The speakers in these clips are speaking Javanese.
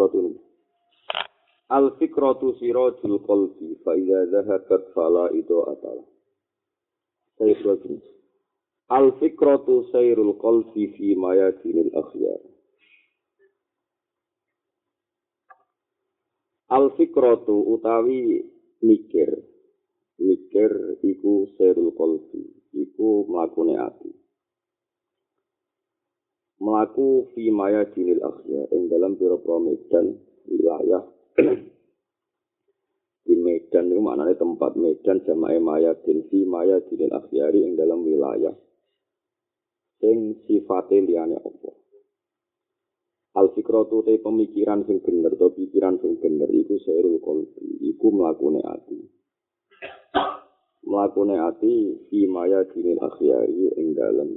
Al-fikratu Al-fikratu sirajul qalbi fa idza dhahabat fala itu atala. Sayyidul Al-fikratu sayrul qalbi fi mayadinil akhyar. Al-fikratu utawi mikir. Mikir iku sayrul qalbi, iku mlakune ati. Melaku fi maya dinil akhya ing dalam pira-pira medan wilayah. Di medan itu maknanya tempat medan jamae maya din fi maya dinil akhyari ing dalam wilayah. Sing sifate liyane apa? Al fikratu te pemikiran sing bener to pikiran sing bener iku serul qalbi iku mlakune ati. Mlakune ati fi maya dinil akhyari ing dalam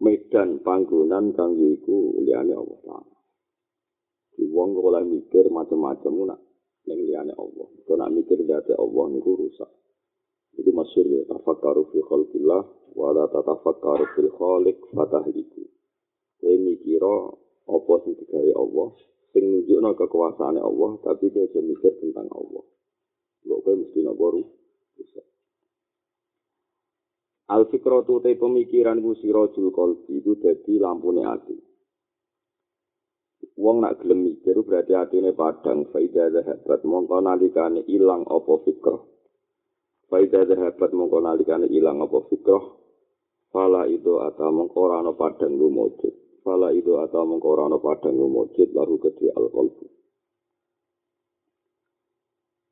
medan panggonan kang iku liyane Allah Taala. Di wong oleh mikir macam-macam nak ning liyane Allah. Kok nak mikir dadi Allah niku rusak. Itu masyhur ya tafakkaru fi khalqillah wa la tatafakkaru fil khaliq fatahliku. Kowe mikira apa sing digawe Allah sing nunjukno kekuasaane Allah tapi kowe aja mikir tentang Allah. Kok kowe mesti nak rusak. Al fikratu te pemikiran ku sirajul qalbi itu dadi lampune ati. Wong nak gelem mikir berarti atine padang faida zahabat mongko nalikane ilang apa fikr. Faida zahabat mongko nalikane ilang apa fikr. Fala itu ata mongko ora ana padang lumujud. Fala itu ata mongko ora ana padang lumujud lalu kedhi al qalbu.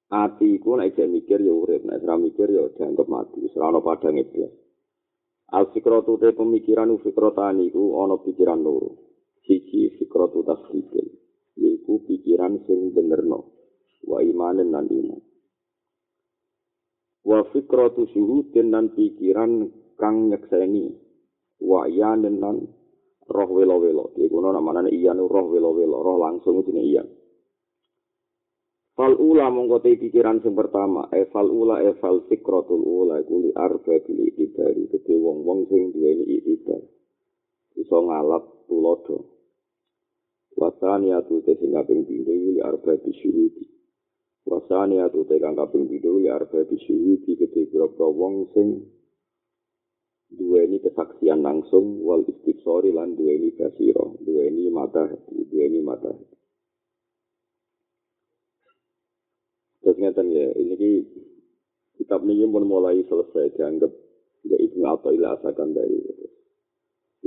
Ati ku nek mikir ya urip, nek ora mikir ya dianggap mati, ora ana padang iblis. Al fikratu te pemikiran fikrotani ku ana pikiran loro. Siji fikratu tasdikil, yaiku pikiran sing benerno, wa imanen lan iman. Wa fikratu syuhudin lan pikiran kang nyekseni, wa iyanen lan roh welo-welo. Iku ana namane iyan roh welo-welo, roh langsung jenenge iyan. Fal ula mongko te pikiran sing pertama, e fal ula e fal fikratul ula iku li arba bil ibari gede wong-wong sing duweni ibadah. Iso ngalap tulodo. Wasani atu te sing kaping pindho li arba bisyuhudi. Wasani atu te kang kaping pindho li arba bisyuhudi gede grobro wong sing duweni kesaksian langsung wal istiqsori lan duweni kasiro, duweni mata duweni mata hati. Terus ngeten ya, ini ki kitab ini pun mulai selesai dianggap ya Ibnu Atha ila asakan dari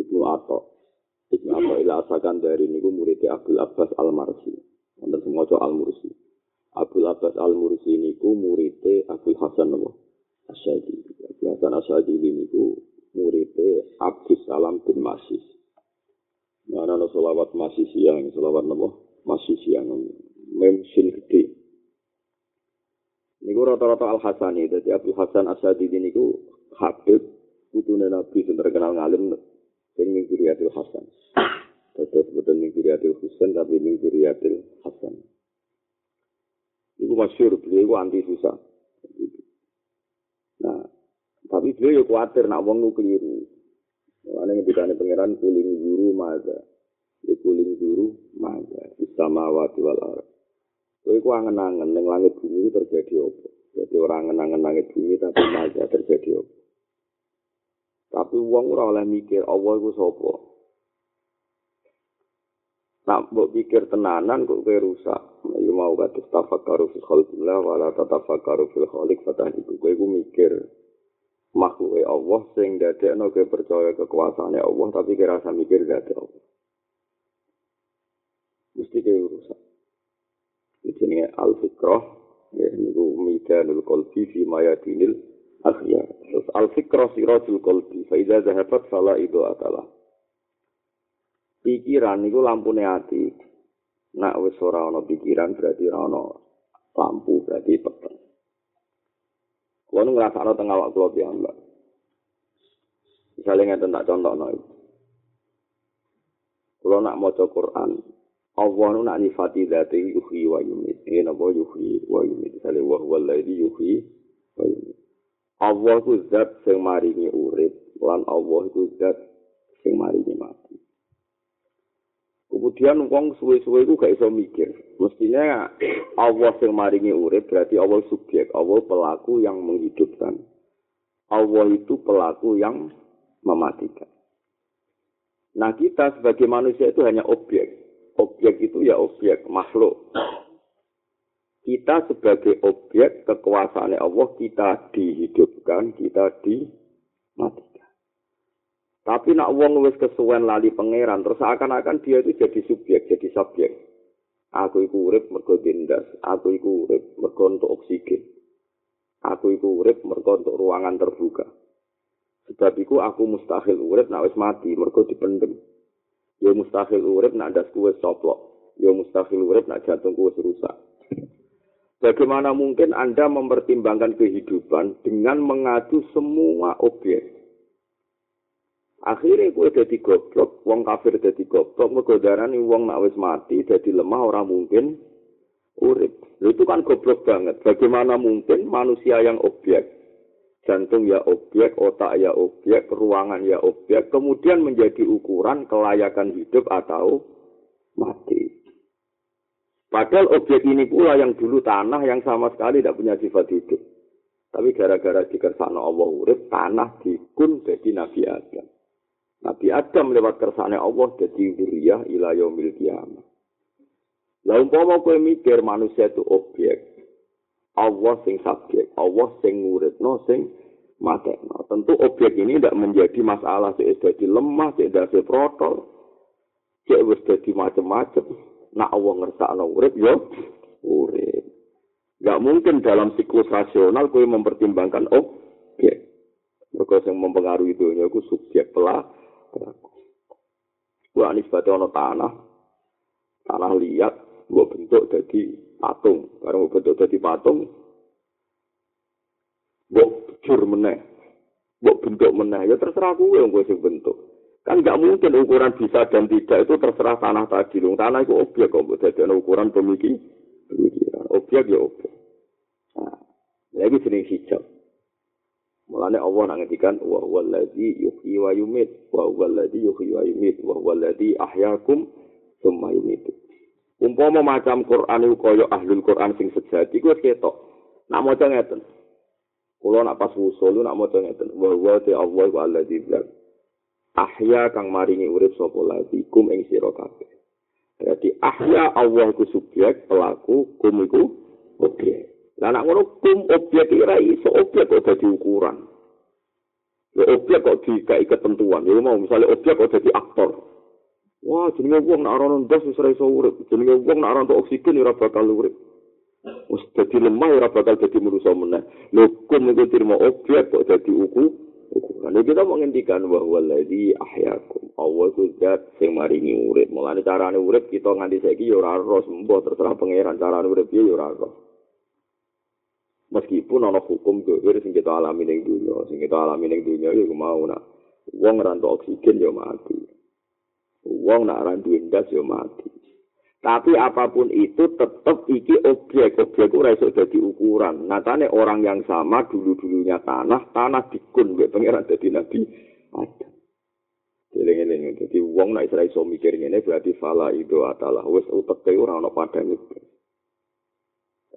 Ibnu Atha. Ibnu Atha ila asakan dari ini muridnya Abdul Abbas Al Marsi. Wonten semua Al Mursi. Abdul Abbas Al Mursi ini muridnya Abdul Hasan Nabi Asyadi. Abdul Hasan Asyadi ini muridnya Abdul Salam bin Masis. Mana ada selawat masih siang, selawat nama masih siang, memsin gede. Niku rata-rata Al Hasan itu, jadi Abdul Hasan Asyadi ini ku Habib, putune Nabi yang terkenal ngalim, yang mingkuriatil Hasan. Terus betul mingkuriatil Husain, tapi mingkuriatil Hasan. Niku masyur, beliau anti susah. Nah, tapi beliau ya khawatir nak wong keliru. Mana yang dikane pangeran kuling guru maga, ya kuling guru maga, sama wati wal arab. Kowe ku angen-angen ning langit bumi terjadi apa? Jadi orang angen-angen langit bumi tapi maja terjadi apa? Tapi wong ora oleh mikir Allah iku sapa? Nak mbok pikir tenanan kok kowe rusak. Ya mau kados tafakkaru fi khalqillah wa la tatafakkaru fil khaliq fatah iku kowe ku mikir makhluk Allah sing dadekno kowe percaya kekuasaane Allah tapi kira rasa mikir dadek Allah. Mesti kowe rusak. Jenenge al fikrah ya niku midanul qalbi fi mayadinil akhyar terus al fikrah siratul qalbi fa idza zahabat fala itu akala pikiran niku lampune ati Nak wis ora ana pikiran berarti ora ana lampu berarti peteng. Nu ngrasakno teng awak kula piyambak. Misalnya ngeten tak contohno iki. Kulo nak maca Quran, Allah nu nak nifati dati yuhi wa yumit. Ini napa yuhi wa yumit. Misalnya wa huwa alladhi yuhi wa yumit. Allah ku zat sing maringi urip lan Allah ku zat sing maringi mati. Kemudian wong suwe-suwe iku gak iso mikir. Mestinya Allah sing maringi berarti Allah subjek, Allah pelaku yang menghidupkan. Allah itu pelaku yang mematikan. Nah kita sebagai manusia itu hanya objek. Objek itu ya objek, makhluk. Kita sebagai objek kekuasaan Allah, kita dihidupkan, kita dimatikan. Tapi nak wong wis kesuwen lali pangeran terus akan-akan dia itu jadi subjek, jadi subjek. Aku iku urip mergo dindas, aku iku urip mergo untuk oksigen. Aku iku urip mergo untuk ruangan terbuka. Sebab iku aku mustahil urip nak wis mati mergo dipendem. Ya mustahil urip nak ndasku wis coplok. Ya mustahil urip nak jantungku wis rusak. Bagaimana mungkin Anda mempertimbangkan kehidupan dengan mengadu semua objek? Akhirnya kue jadi goblok, wong kafir jadi goblok, mergo darani wong nak wis mati jadi lemah orang mungkin urip. Itu kan goblok banget. Bagaimana mungkin manusia yang objek, jantung ya objek, otak ya objek, ruangan ya objek, kemudian menjadi ukuran kelayakan hidup atau mati. Padahal objek ini pula yang dulu tanah yang sama sekali tidak punya sifat hidup. Tapi gara-gara dikersana Allah urip, tanah dikun jadi Nabi Adam. Nabi Adam lewat kersane Allah jadi wuriyah ila yaumil kiamat. Lah umpama mikir manusia itu objek, Allah sing subjek, Allah sing nguritno sing matekno. Tentu objek ini tidak menjadi masalah sik dadi lemah, sik dadi protol. Sik wis dadi macam-macam. Nak Allah ngersakno urip yo urip. Gak mungkin dalam siklus rasional kowe mempertimbangkan objek. Mereka yang mempengaruhi dunia itu subjek pelak, Gua anis batu tanah, tanah liat, gua bentuk jadi patung. Gua bentuk jadi patung, gua jur meneh, gua bentuk meneh. Ya terserah gue yang gue bentuk. Kan nggak mungkin ukuran bisa dan tidak itu terserah tanah tadi. Lung tanah itu objek kok, jadi ukuran pemikiran. Objek ya objek. Nah, lagi jenis hijau. Mulane Allah nak ngetikan wa huwallazi yuhyi wa yumit wa huwallazi yuhyi wa yumit wa huwallazi ahyakum tsumma yumit. Umpama macam Quran iku kaya ahlul Quran sing sejati iku ketok. Nak maca ngeten. Kula nak pas usul nak maca ngeten wa huwa ta Allah wa allazi bilang. Ahya kang maringi urip sapa lagi kum ing sira kabeh. Berarti ahya Allah ku subjek, pelaku, kum iku objek. Lah nek ngono kum objek ora iso objek kok dadi ukuran. Ya objek kok dikai ketentuan. Ya mau misalnya objek kok dadi aktor. Wah, jenenge wong nek ora ndas wis ora iso urip. Jenenge wong nek ora oksigen ora bakal urip. Wis dadi lemah ora bakal dadi manusa meneh. Lho kum iku terima objek kok dadi uku. Ukuran. Ini kita mau ngendikan bahwa lagi ahyakum. Allah itu zat yang maringi urip. Mulanya caranya urip kita nganti saiki ya ora roh. terserah pangeran caranya urip ya ora roh. meskipun ana hukum dohir sing kita alami ning dunya sing kita alami ning dunya ya mau nak wong rantu oksigen ya mati wong nak rantu ndas ya mati tapi apapun itu tetap iki objek objek ora iso dadi ukuran natane orang yang sama dulu dulunya tanah tanah dikun mbek pangeran dadi nabi ada Eling-eling, jadi wong nak iso mikir ngene berarti fala itu adalah wis utek ora ana padane.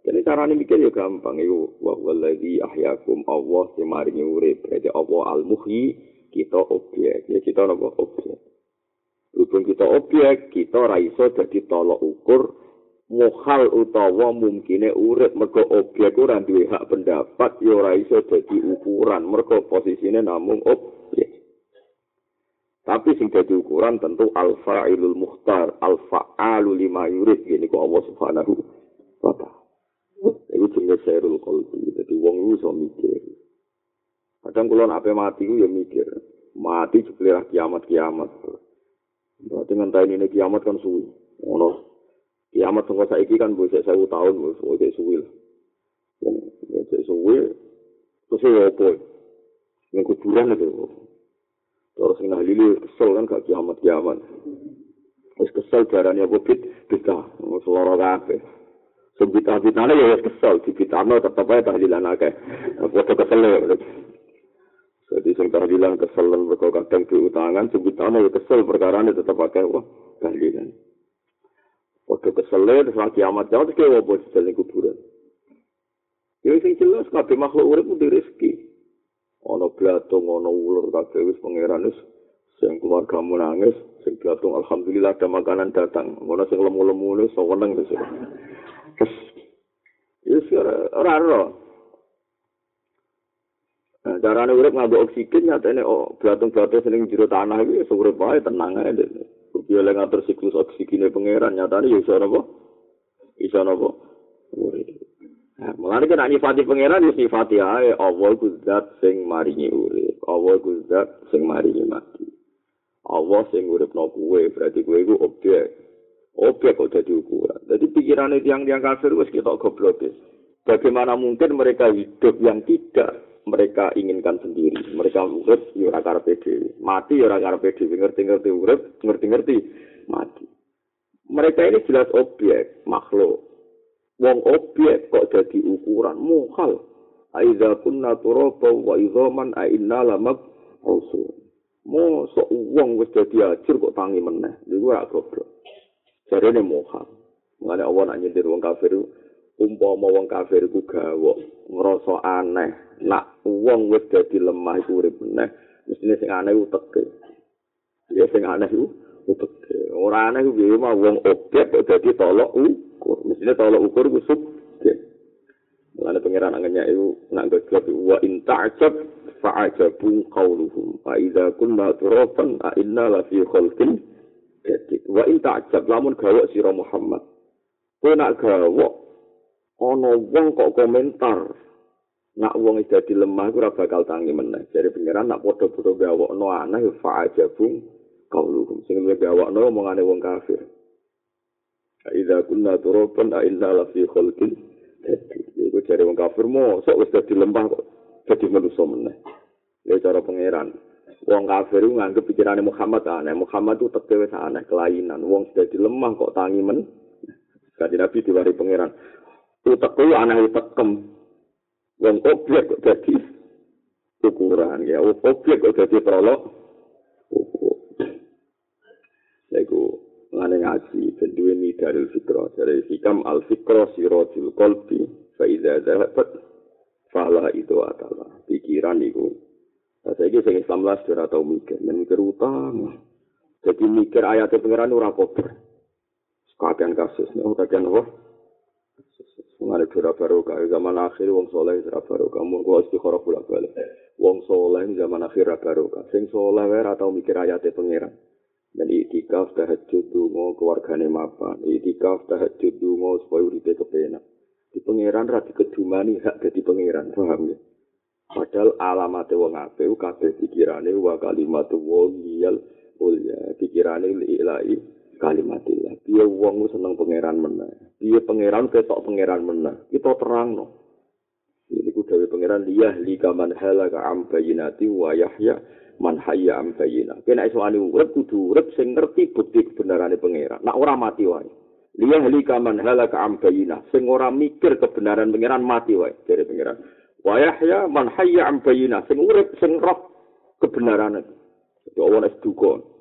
Jadi cara ini mikir ya gampang. Itu wahwa lagi ahyakum Allah si maringi urib. Berarti Allah al-muhyi kita objek. Ya kita nama objek. Hubung kita objek, kita raiso jadi tolok ukur muhal utawa mungkine urip mergo objek ora duwe hak pendapat ya ora iso dadi ukuran mergo posisine namung objek tapi sing dadi ukuran tentu al fa'ilul muhtar al fa'alu lima yurid ini kok Allah Subhanahu wa taala Iku jenenge serul qalbi. Dadi wong iku iso mikir. Kadang kula nek mati ku ya mikir. Mati jebule kiamat-kiamat. Berarti ngenteni ini kiamat kan suwi. Ono Kiamat sangka saiki kan mbok sewu tahun wis suwi. Wis suwi. Terus ya apa? Ning kuburan itu. Terus sing ahli kesel kan gak kiamat kiamat. Wis kesel darane apa bit bita, wis lara kabeh. Sebita bitane ya kesel, dibitano tetep ae tahlilan akeh. Padha kesel ya. Jadi sing tahlilan kesel mergo kadang diutangan, sebitane ya kesel perkara ini tetep akeh wah tahlilan. Waktu keselnya, terus lagi amat jauh, terus kayak wabah di kuburan. Ya, sing jelas, kabeh makhluk urip pun rezeki. Ono blatung, ono ular, kabeh wis pangeran wis sing keluarga nangis, sing blatung alhamdulillah ada makanan datang. Ono sing lemu-lemu wis seneng wis. Terus ya ora ora. Nah, carane urip nganggo oksigen nyatane oh blatung-blatung sing jero tanah iki wis urip wae tenang ae. Dia lagi ngatur siklus oksigennya pangeran nyatanya ya bisa apa? Bisa apa? Nah, mulai kan nyifati pangeran ya nyifati aja Allah kuzat sing maringi urip. Allah kuzat sing maringi mati. Allah sing urip no kue berarti kue itu objek. Objek kok jadi ukuran. Jadi pikiran itu yang yang kafir wes kita goblok Bagaimana mungkin mereka hidup yang tidak mereka inginkan sendiri. Mereka urip ya ora karepe dhewe. Mati ya ora karepe dhewe. Ngerti-ngerti urip, ngerti-ngerti mati. Mereka ini jelas objek, makhluk. Wong objek kok jadi ukuran mukhal. Aiza kunna turaba wa idhaman a inna lamak usul. Mo sok wong wis dadi ajur kok tangi meneh. Iku ora goblok. Jarene mukhal. Mengane Allah nak nyindir wong kafir umpama wong kafir iku gawok ngrasa aneh. Nak wong wis dadi lemah iku urip meneh mestine sing aneh uteke. Ya sing aneh iku uteke. Ora aneh piye mah wong objek kok dadi tolok ukur. Mestine tolok ukur iku sub Mulane pangeran angenya iku nak gojlok wa in ta'jab fa'ajabu qawluhum fa idza kunna turaban a inna la fi khalqin jadid. Wa in ta'jab lamun gawok sira Muhammad. Kowe nak gawok ana wong kok komentar nak wong dadi lemah ora bakal tangi meneh. Jare pengiran nak padha-padha gawokno aneh fa aja bung kauluhum sing luwih gawokno omongane wong kafir. Aida kunna turaban a inna la fi khalqin iku jare wong kafir mo sok wis dadi lemah kok dadi manusa meneh. Ya cara pangeran wong kafir nganggep pikirane Muhammad aneh. Muhammad itu teke wis aneh kelainan. Wong sudah lemah kok tangi men Kanjeng Nabi diwari pangeran utek kuwi aneh tekem wong objek kok dadi ukuran ya. Objek kok dadi prolog. Iku ngane ngaji ben duwe ni dari fikra dari hikam al fikra siratul qalbi fa idza dhahabat fala itu adalah pikiran iku. Saya ini sing Islam lah sudah tahu mikir, dan mikir utang. Jadi mikir ayatnya pengiran ora kober. Sekian kasus, nih, kajian apa? Mengenai dura barokah, zaman akhir wong soleh dura barokah. Mun kula istikharah pula balik. Wong soleh zaman akhir dura barokah. Sing soleh wae atau mikir ayate pangeran. Dan itikaf tahajud dungo keluargane mapan. Itikaf tahajud dungo supaya uripe kepenak. Di pangeran ra dikedumani hak dadi pangeran, paham ya? Padahal alamat wong apik kabeh pikirane wa kalimatu wa yal ulya. Pikirane ilahi kalimatillah. Dia wong seneng pangeran meneh. Dia pangeran ketok pangeran meneh. Kita terang no. Ini ku dewe pangeran dia li kaman halaka am bayinati wa yahya man hayya am. Kena iso ani urip kudu urip sing ngerti bukti kebenarane pangeran. Nak ora mati wae. Liya li kaman halaka am bayina. Sing ora mikir kebenaran pangeran mati wae dari pangeran. Wa yahya man hayya am bayina. Sing urip sing roh kebenaran. Ya Allah es dukon.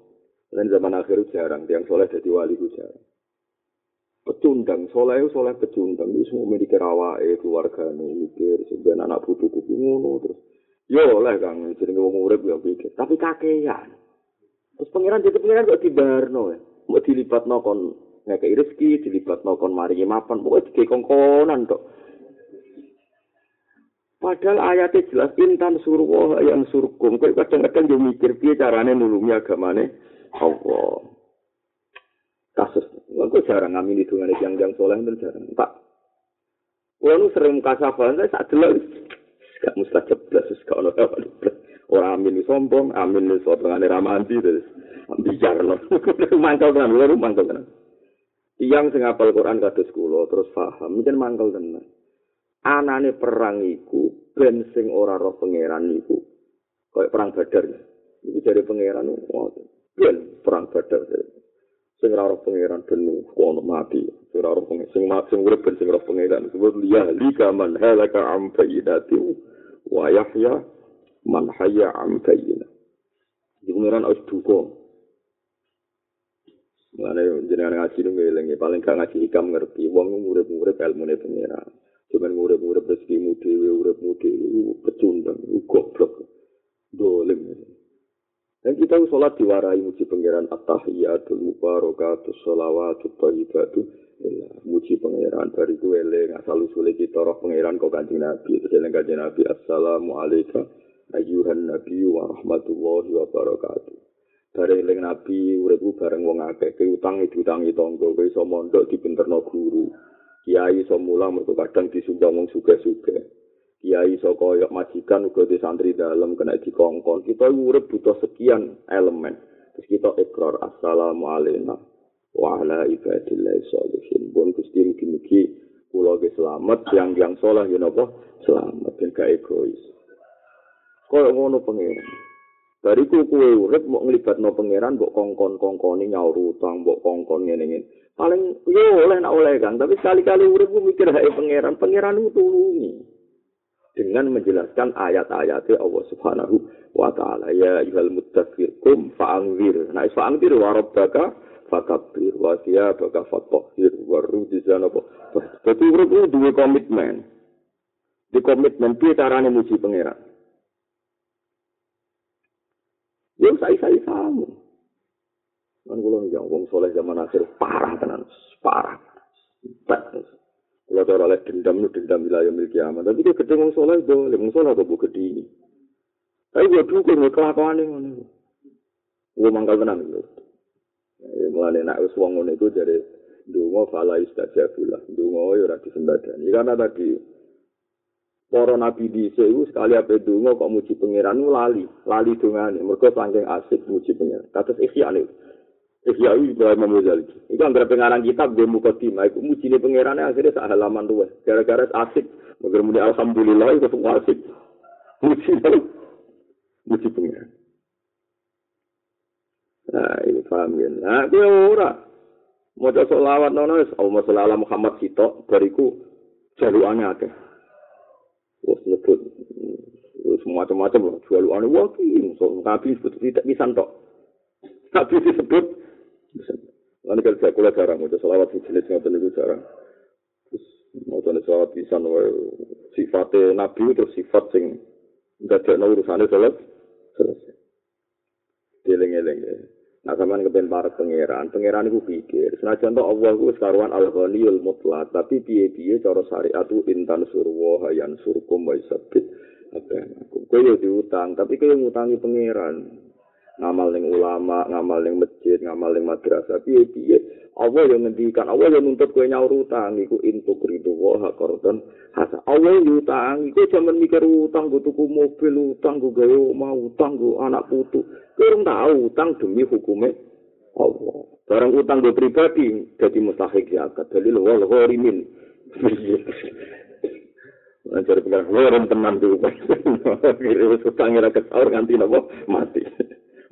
Dan zaman akhir jarang, yang soleh jadi wali itu jarang. Pecundang, soleh soleh pecundang. Itu semua memiliki rawa, eh, keluarga nih, mikir, sebenarnya anak butuh kuku ngono, terus. Yo oleh kang, jadi ngomong urip ya pikir. Tapi kakean. Terus pangeran jadi pangeran kok dibarno ya. Mau dilibat nokon ngekei rezeki, dilibat nokon mari mapan, pokoknya dikongkonan kok. Padahal ayatnya jelas intan surwo yang surkum. Kau kadang-kadang dia mikir piye carane nulungi agamane Allah. Kasus, aku jarang ngamin itu dengan yang yang soleh dan jarang. Pak, kalau sering kasafan saya saat dulu gak mustajab belas, gak ono apa Orang amin sombong, amin sombong ane ramanti terus bicara no. Mangkal kan, lu mangkal kan. Tiang sing apal Quran kados kula terus paham, mungkin mangkel tenan. Anane perang iku ben sing ora roh pangeran iku. Kayak perang Badar. Iku dari pangeran ngoten. Ben perang Badar. Sing ora pangeran ben ono mati. Ora roh pangeran sing mati sing urip sing roh pangeran. Sebut liya lika man halaka am fayyidati wa yahya man hayya am fayyidati. Iku pangeran wis duka. Mulane jenengan ngaji nu ngelingi paling gak ngaji hikam ngerti wong urip-urip ilmune pangeran. Cuman urip-urip rezekimu dhewe dhewe pecundang goblok. Dolim. Dan kita sholat diwarai muji pangeran at-tahiyatul mubarakatus sholawatut thayyibatu muji pangeran. Dari gue eling asal usule kita roh pangeran kok kanjeng Nabi. Terus kanjeng Nabi assalamu alayka ayyuhan nabi wa rahmatullahi wa barakatuh Bareng eling nabi uripku bareng wong akeh ke utang diutangi tangga kowe iso mondok dipinterno guru. Kiai iso mulang mergo kadang disumbang wong sugih-sugih kiai iso koyok majikan uga di santri dalam kena dikongkon. Kita urip butuh sekian elemen. Terus kita ikrar assalamu alaikum wa ala ibadillah sholihin pun gusti mugi-mugi kula ge selamat yang yang soleh ya napa? Selamat ben gak egois. Koyo ngono pengen Bariku kue urip mau ngelibat pangeran, mbok kongkon kongkoni nyaur utang, mbok kongkon ngene ngene. Paling yo oleh nak oleh kan, tapi sekali-kali urip gue mikir hai pangeran, pangeran itu tulungi dengan menjelaskan ayat-ayatnya Allah Subhanahu wa taala. Ya ayyuhal muttaqir kum fa'angwir nah fa'angwir wa rabbaka fakabbir. Wa thiyabaka fatahhir. Wa rujzana Jadi urip itu dua komitmen. Di komitmen piye carane muji pangeran? Ya saya-saya kamu. Kan kula njang wong soleh zaman akhir parah tenan, parah. Kalau cara oleh dendam itu dendam wilayah milik kiamat. Tapi dia gede wong soleh boleh, wong soleh kok gede ini. Tapi gue dukung gue kelakuan ini. Gue mangkal tenang gitu. Ya, mulai nak wis wong ngono iku jare donga fala istajabullah. Donga ya ora disembadani. Karena tadi para nabi dhisik iku sekali ape donga kok muji pangeran lali, lali dongane mergo saking asik muji pangeran. Kados ikhya iki Ibrahim Muzali. Iku anggere pengarang kitab gue muka timah, iku mujine pangerane akhirnya sak halaman luwes. Gara-gara asik, mergo muni alhamdulillah iku semua asik. Muji muji pangeran. Nah, ini paham ya. Nah, gue ora. Mau solawat nono, Allahumma sholli ala Muhammad sitok, bariku jaluannya akeh. wis nyebut wis macam-macam loh jual ane waki so nabi sebut tidak bisa tok nabi disebut Lalu kalau saya kuliah jarang, mau selawat di jenis ngotot itu jarang. Terus mau selawat bisa sifatnya nabi itu sifat sing nggak ada urusannya selesai. Selesai. Dileng-eleng. Nah, sampean kepen para pangeran, pangeran iku pikir, senajan to Allah ku sekaruan al-ghaniyul mutlak, tapi piye-piye cara syariat itu intan surwa hayan surkum wa sabit. Apa Kowe yo diutang, tapi kowe ngutangi pangeran. Ngamal ning ulama, ngamal ning masjid, ngamal ning madrasah, piye-piye Allah yang ngendikan, Allah yang nuntut kowe nyaur utang iku intuk ridu wa qardan hasa. Allah yang utang iku jaman mikir utang go tuku mobil, utang go gawe omah, utang go anak putu. Kurang tahu utang demi hukumnya Allah. Barang utang gue pribadi jadi mustahik zakat. Dalil wal ghorimin. Lancar bilang, orang teman tuh. Kira utang ngira ketaur nganti nopo mati.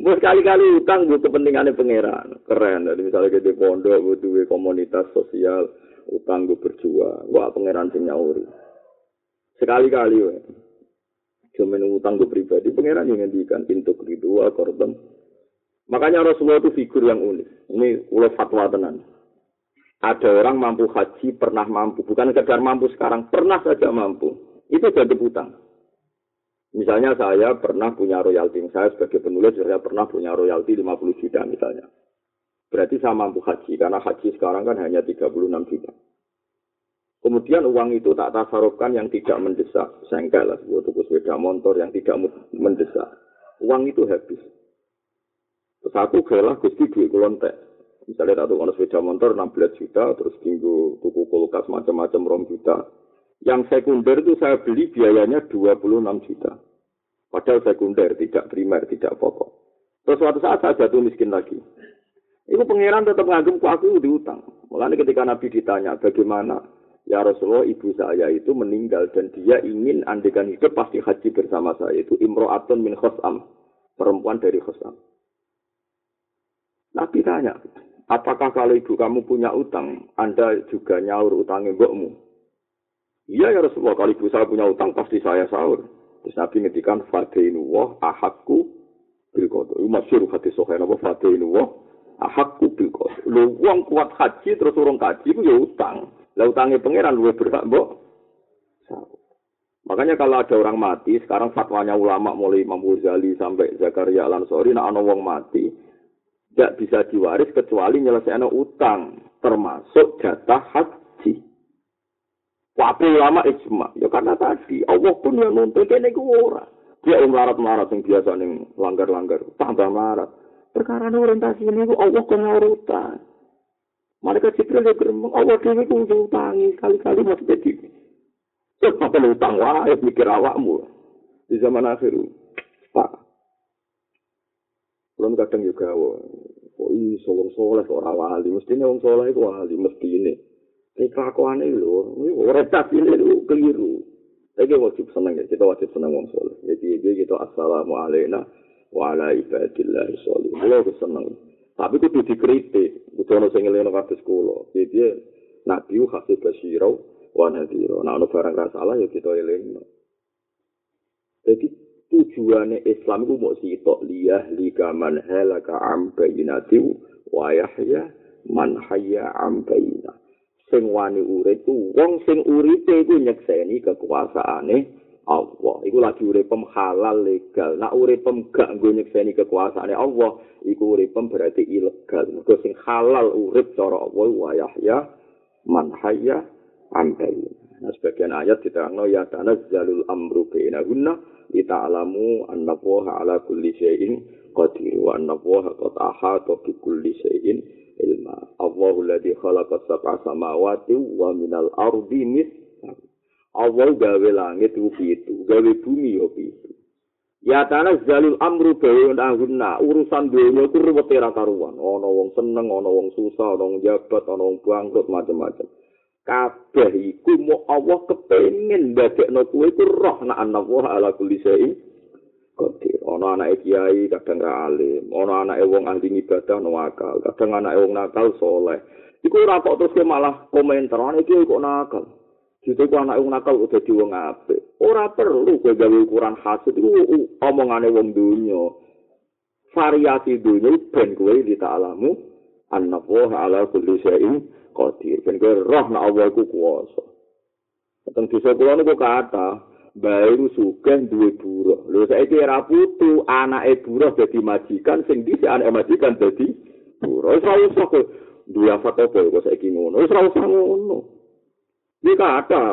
Mau sekali-kali utang gue kepentingannya pangeran. Keren. Jadi misalnya kita pondok, gue duwe komunitas sosial, utang gue berjuang. Wah pangeran sing nyauri. Sekali-kali, weh. cuma utang gue pribadi pangeran yang ngendikan pintu kedua korban makanya Rasulullah itu figur yang unik ini ulah fatwa tenan ada orang mampu haji pernah mampu bukan sekedar mampu sekarang pernah saja mampu itu jadi utang misalnya saya pernah punya royalti saya sebagai penulis saya pernah punya royalti 50 juta misalnya berarti saya mampu haji karena haji sekarang kan hanya 36 juta Kemudian uang itu tak tasarufkan yang tidak mendesak. Sengkel lah, buat tuku sepeda motor yang tidak mendesak. Uang itu habis. Terus aku galah gusti duit kulontek. Misalnya tak tukang sepeda motor 16 juta, terus tinggu tuku kulkas macam-macam rom juta. Yang sekunder itu saya beli biayanya 26 juta. Padahal sekunder, tidak primer, tidak pokok. Terus suatu saat saya jatuh miskin lagi. Iku pangeran tetap ngagum ku aku diutang. Mulane ketika Nabi ditanya bagaimana Ya Rasulullah ibu saya itu meninggal dan dia ingin andekan hidup pasti haji bersama saya itu imro'atun min khosam perempuan dari khosam. Nabi tanya, apakah kalau ibu kamu punya utang, anda juga nyaur utangnya mbokmu? Iya ya Rasulullah, kalau ibu saya punya utang pasti saya sahur. Terus Nabi ngedikan fadainu wah ahakku bil. Itu masyur hati sohain apa fadainu wah ahakku bil. Lu uang kuat haji terus urung kaji itu ya utang. Lah utangnya pangeran luwe berhak mbok. Makanya kalau ada orang mati, sekarang fatwanya ulama mulai Imam Ghazali sampai Zakaria Al-Ansori, nah ana wong mati, tidak bisa diwaris kecuali nyelesaikan utang, termasuk jatah. Wapi ulama ijma, ya karena tadi Allah pun yang nuntut kene ku ora. Dia yang melarat-melarat yang biasa ning langgar-langgar, tambah melarat. Perkara orientasi ini Allah kena utang. Mereka Jibril ya geremeng, Allah dhewe ku utangi sekali-kali masih jadi. Terus apa utang wae mikir awakmu. Di zaman akhir. Pak. Belum kadang juga oh, i solong soleh orang wali, mestinya wong soleh itu wali, mesti ini. Ini kelakuan ini loh, keliru. Tapi wajib senang ya, kita wajib senang wong soleh. Jadi dia gitu, assalamualaikum wa ala ibadillahi sholih. Kalau senang. Tapi itu dikritik, itu ono sing ngeleno kados kula. Jadi nabi hasil basyiro wa nadhiro. Nah ono barang ra salah ya kita elingno. Jadi tujuannya Islam itu mau sitok liyah lika man halaka am bayinati wa yahya man hayya am bayina. Sing wani urip ku wong sing uripe iku nyekseni kekuasaane Allah. Iku lagi uripem halal legal. Nak uripem gak nggo nyekseni kekuasaane Allah, iku uripem berarti ilegal. Mergo sing halal urip cara Allah wa yahya man hayya ambai. Nah, sebagian ayat diterangno ya tanazzalul amru bainahunna lita'lamu anna Allah ala kulli syai'in qadir wa anna qad ahata bi kulli syai'in ilma. Allahu alladhi khalaqa sab'a samawati wa minal ardi mithlahu. Allah gawe langit itu pitu, gawe bumi yo pitu. Ya tanah zalil amru bae nahunna urusan dunia ku ruwet ora karuan. Ana wong seneng, ana wong susah, ana wong jabat, ana wong bangkrut macam-macam. Kabeh iku mau Allah kepengin ndadekno kuwe iku roh nak ana wa ala kulli syai. Qadir. Ana anake kiai kadang ra alim, ana anake wong ahli ibadah no akal, kadang anake wong nakal soleh. Iku ora kok terus malah komentar, ana iki kok nakal. Jadi ku anak wong nakal udah di wong apik. Ora perlu kowe gawe ukuran hasud iku omongane wong donya. Variasi donya ben kowe ditalamu annahu ala kulli syai'in qadir. Ben kowe roh nek Allah iku kuwasa. Teng desa kula niku kata baru sugih duwe buruh. Lho saiki ora putu anake buruh dadi majikan sing dhisik anake majikan dadi buruh. Ora usah kowe duwe apa kok saiki ngono. Ora usah ngono. Ini kata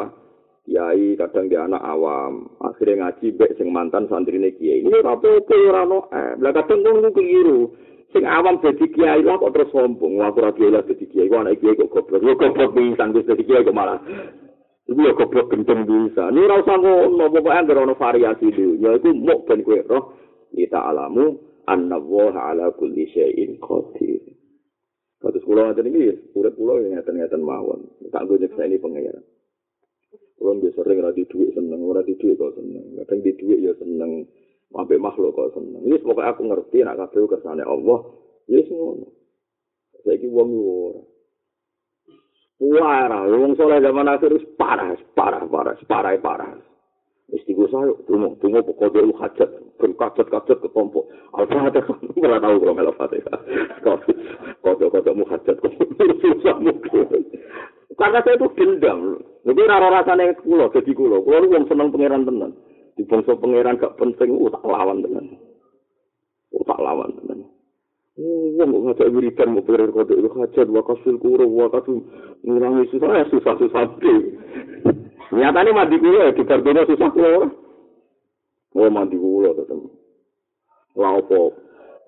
kiai kadang dia anak awam, akhirnya ngaji bek sing mantan santri ini kiai. Ini apa-apa ora no eh, lah kadang ngono keliru. Sing awam jadi kiai lah kok terus sombong, wah ora kiai lah jadi kiai, kok anak kiai kok goblok. Yo goblok pisan dadi kiai kok malah. Iku ya goblok gendeng bisa. Ini ora usah ngono, pokoke anggere ono variasi dulu. Ya iku mok ben kowe roh kita alamu anna ala kulli syai'in qadir. Kados kula ngaten iki urip kula ya ngaten-ngaten mawon. Tak nggo nyeksa ini pengayaran. Kula nggih sering di dhuwit seneng, ora dhuwit kok seneng. Kadang di dhuwit ya seneng. Mampe makhluk kok seneng. Wis pokoke aku ngerti nek kabeh kersane Allah, wis ngono. Saiki wong ora. Wah, wong soleh zaman akhir wis parah, parah, parah, parah, parah. Istigo saya, tunggu, tunggu pokok dia lu hajat, ben kacat ke tombol. Al-Fatihah, nggak tahu kalau melo Fatihah. Kode kode mu hajat, susah mungkin. Karena saya itu dendam. Lebih rara rasanya kulo, jadi kulo. Kulo lu yang seneng pangeran tenan. Di bangsa pangeran gak penting, uh tak lawan tenan. Uh tak lawan tenan. Wong kok ngajak wiridan mau pikir kode itu hajat, wakasil kuro, wakasil ngurangi susah, ya susah-susah. Nyatane mandi kula di kartono susah kula. Oh mandi kula tetep. Lah opo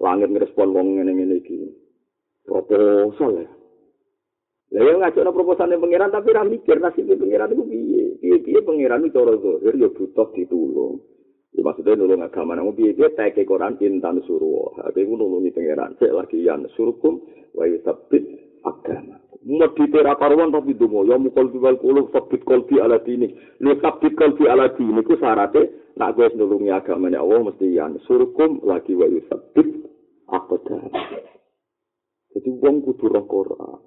langit ngrespon wong ngene-ngene iki. Proposal ya. Lah yo ngajak proposal pangeran tapi ra mikir nasib pangeran iku piye. Piye-piye pangeran itu cara zahir yo butuh ditulung. Ya, maksudnya nulung agama piye piye teke Quran intan suruh. Tapi ku nulungi pangeran cek lagi yan surkum wa yusabbit agama. Mesti tera karuan tapi dungo ya mukol wal kulub sabit kolbi ala dini. Li sabit kolbi ala dini ku syaratnya nak gue nulungi agama Allah mesti yan surkum lagi wa yusabbit agama. Jadi wong kudu roh Quran.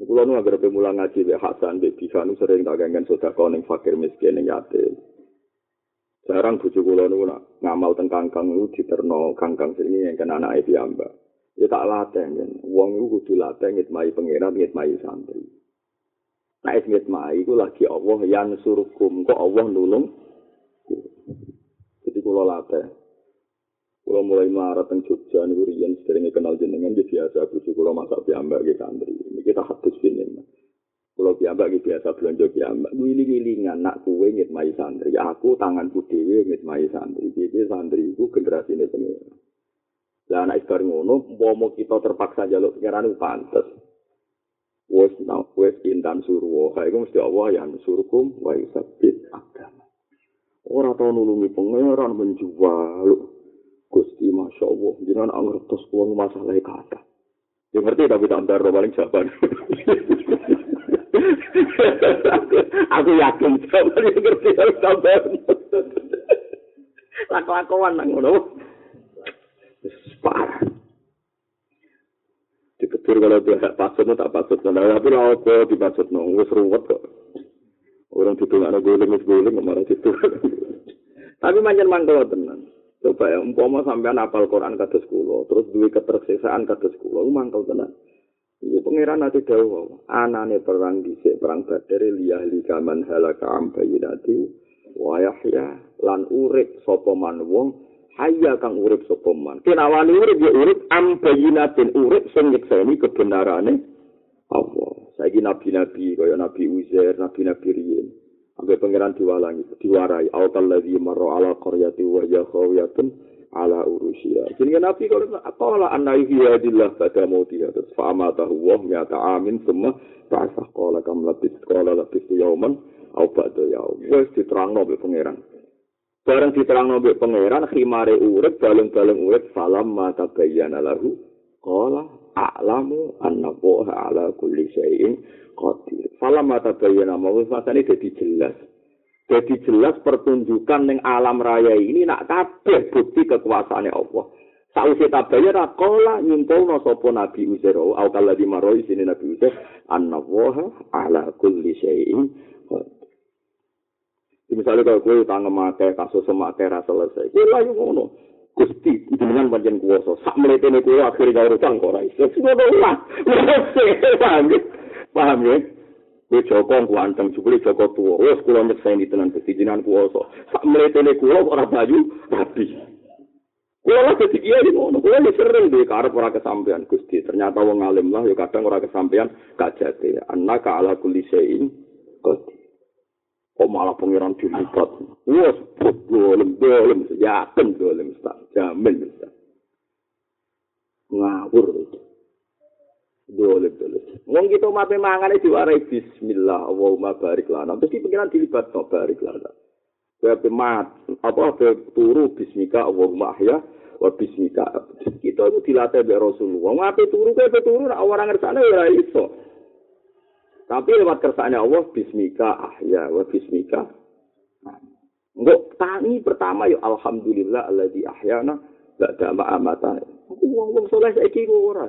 Kulo nu agar pemulang ngaji be Hasan be Bisa nu sering tak ganggan sedekah ning fakir miskin ning yatim. Sekarang bujuk kula niku nak ngamal teng kangkang niku diterno kangkang sini yang kena anak itu mbak. Ya tak latih kan. Wong niku kudu latih ngitmai pangeran ngitmai santri. Nah es ngitmai iku lagi Allah yang suruhkum kok Allah nulung. Jadi kula latih. Kula mulai marah teng Jogja niku riyen sering kenal jenengan dia biasa bujuk kula masak piyambak ke santri. Ini kita hadis ini. Kalau piyambak iki biasa belanja piyambak, ngiling-ngilingan nak kuwe ngitmai santri. Aku tanganku dhewe ngitmai santri. Jadi santri iku generasine pengira. Lah anak ibar ngono, umpama kita terpaksa jaluk pengiran itu pantes. Wes nang wes intan suruh, ha iku mesti Allah yang suruhkum wa yusabbit agama. Ora tau nulungi pengiran menjual. Gusti Masya Allah, jangan ngertos uang masalah kata. Ya ngerti tapi tak paling jawaban. aku yakin sama dia ngerti harus tambah. Laku-lakuan nang ngono. Parah. Dikebur kalau dia gak pasut tak pasut. Nah, tapi lah apa dipasut no wis ruwet kok. Orang itu ada guling wis guling malah itu tapi manjan mangkal tenan. Coba ya umpama sampean apal Quran kados kula terus duwe ketersiksaan kados kula mangkal tenan Ini pengiran nanti jauh. Anane perang disik, perang badar, liyah likaman halaka ambayinati. Wayahya lan urip sopoman wong. Hayya kang urip sopoman. Kenawani urip ya urip ambayinatin urip sing nyekseni kebenarane Allah. Saiki nabi-nabi kaya Nabi Uzair, nabi-nabi riyin. Sampai pengiran diwalangi, diwarai. Autal ladhi marra ala qaryati wa ya ala urusia. Jadi Nabi kalau qala anna yuhiyadillah pada mautiha terus fa amatahu wa mi'ata amin semua ta'asa qala kam labis qala labis yauman au ba'da yaum. Wes diterangno be pangeran. Bareng diterangno be pangeran khimare urip balung-balung urip salam mata bayyana lahu qala a'lamu anna ala kulli syai'in qadir. Salam mata bayyana mau masane dadi jelas. Jadi jelas pertunjukan ning alam raya ini nak kabeh bukti kekuasaannya Allah. Sausi tabaya rakola nyimpulno sapa Nabi Uzair au kala di maroi sini Nabi Uzair annallaha ala kulli syai'in Misalnya kalau gue utang memakai kasus semakai rasa selesai, gue yang ngono. Gusti, dengan panjang kuasa, sak meletene gue akhirnya gak utang kok. Ngono lah, paham ya? Paham ya? Kowe Joko kuanteng jupule Joko tuwa. Wes kula nyekseni tenan Gusti jinan kuwasa. Sak mletene kula ora bayu rapi. Kula lagi dadi kiai ngono. Kula wis sering duwe karep ora kesampean Gusti. Ternyata wong alim lah ya kadang ora kesampean gak jate. Annaka ala kulli syai'in qadir. Kok malah pengiran dilibat. Wes bolem bolem yakin bolem Ustaz. Jamin. Ngawur itu. Boleh. Wong kita mati mangane diwarai bismillah, Allahumma barik lana. Terus pikiran dilibat no barik lana. Berarti mat, apa turu bismika Allahumma ahya wa bismika. Kita itu dilatih oleh Rasulullah. Ngapain turu kayak turu nak orang ngersane ya iso. Tapi lewat kersane Allah bismika ahya wa bismika. Enggak tani pertama ya alhamdulillah alladzi ahyana ba'da ma amata. Wong-wong saleh saiki ora.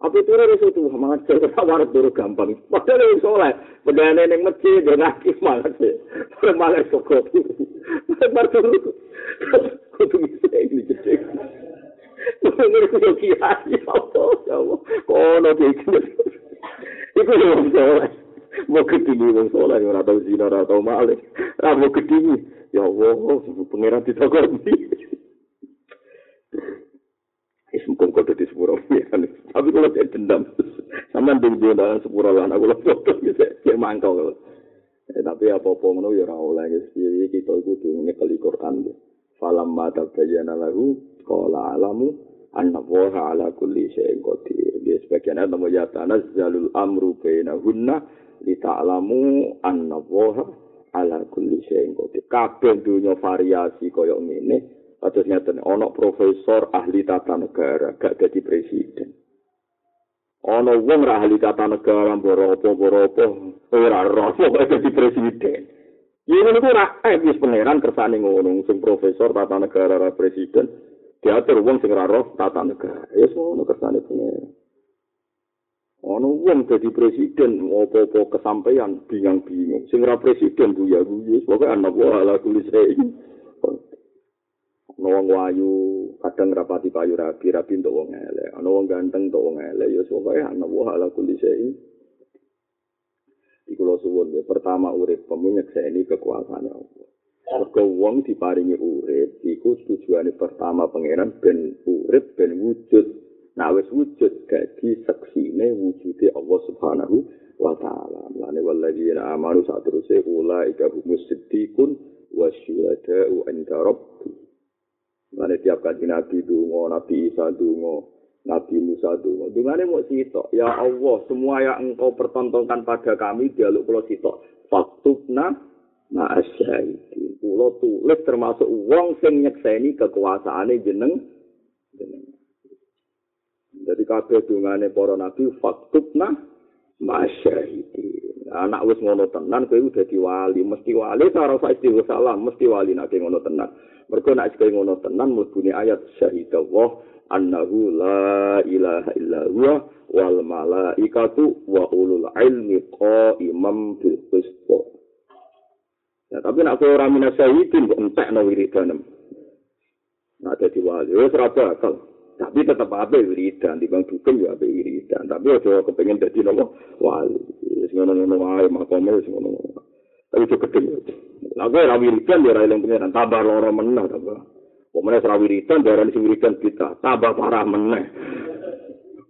Apa itu ora iso tuh mangan sing ora turu gampang. Padahal wis soleh. Pedane ning masjid yo ngaki mangan sih. Mangan soko. Bar turu. Kudu ini cek. Ngene ku yo apa ya Allah. Kono iki. Iku yo soleh. Mau ketemu wong soleh ora tau zina ora tau male. Ra mau ketemu. Ya Allah, pangeran ditagoni. Wis mung kok dadi sepuro Tapi kalau saya dendam, sama ding dia dalam sepuro lah, aku gitu, saya mangkal. Eh, tapi apa-apa ngono ya ora oleh iki kita kudu nyekel Quran ya. Falam mata bayyana lahu qala alamu anna wa ala kulli syai'in qadir. Ya sebagian ada ya tanazzalul amru bainahunna li ta'lamu anna wa ala kulli syai'in qadir. Kabeh dunya variasi kaya ngene. Atus ngeten ana profesor ahli tata negara gak dadi presiden. Ana wong ra ahli tata negara mboro-apa-mboro-apa ora roh kok dadi presiden. Yen ngono ora eh wis pangeran kersane ngono sing profesor tata negara ra presiden. Diatur wong sing ra roh tata negara. Ya ngono kersane pangeran. Ana wong dadi presiden apa-apa kesampaian bingung-bingung. Sing ra presiden bu ya bu ya pokoke ana wae ala kulis Ana wong wayu kadang rapati payu rapi rapi untuk wong elek. Ana wong ganteng untuk wong elek ya pokoke ana wae ala kulis Iku lo suwun ya pertama urip pemunyek ini kekuasaan Allah. Mergo wong diparingi urip iku tujuane pertama pangeran ben urip ben wujud Nah wis wujud dadi seksine wujude Allah Subhanahu wa taala. Lane walladzina amanu saat terus ulaika humus siddiqun wa syuhada'u inda rabbi. Lane tiap kali Nabi dungo, Nabi Isa dungo, Nabi Musa dungo. Dungane mau sitok, ya Allah, semua yang engkau pertontonkan pada kami dialog pulau sitok. Faktubna ma'asyahidin. Pulau tulis termasuk wong sing nyekseni kekuasaane jeneng jeneng Jadi kabeh dungane para nabi faktubna masyahidi. Anak wis ngono tenan kowe udah diwali, mesti wali cara istighfar salam, mesti wali nek ngono tenan. Mergo nek kowe ngono tenan mlebune ayat syahidallah annahu la ilaha illa huwa wal malaikatu wa ulul ilmi qaimam bil qist. Ya, tapi nak kowe ora minasyahidin kok entekno wiridanem. Nak dadi wali wis ora bakal. Tapi tetap apa wiridan, di bang dukung ya apa wiridan. Tapi aja kepengen jadi nopo wali. Ngono ngono wae makome ngono. Tapi itu gede. Lagu ra wiridan ya ra eling pengiran tambah loro meneh tambah. Pemene ra wiridan darah sing wiridan kita tambah parah meneh.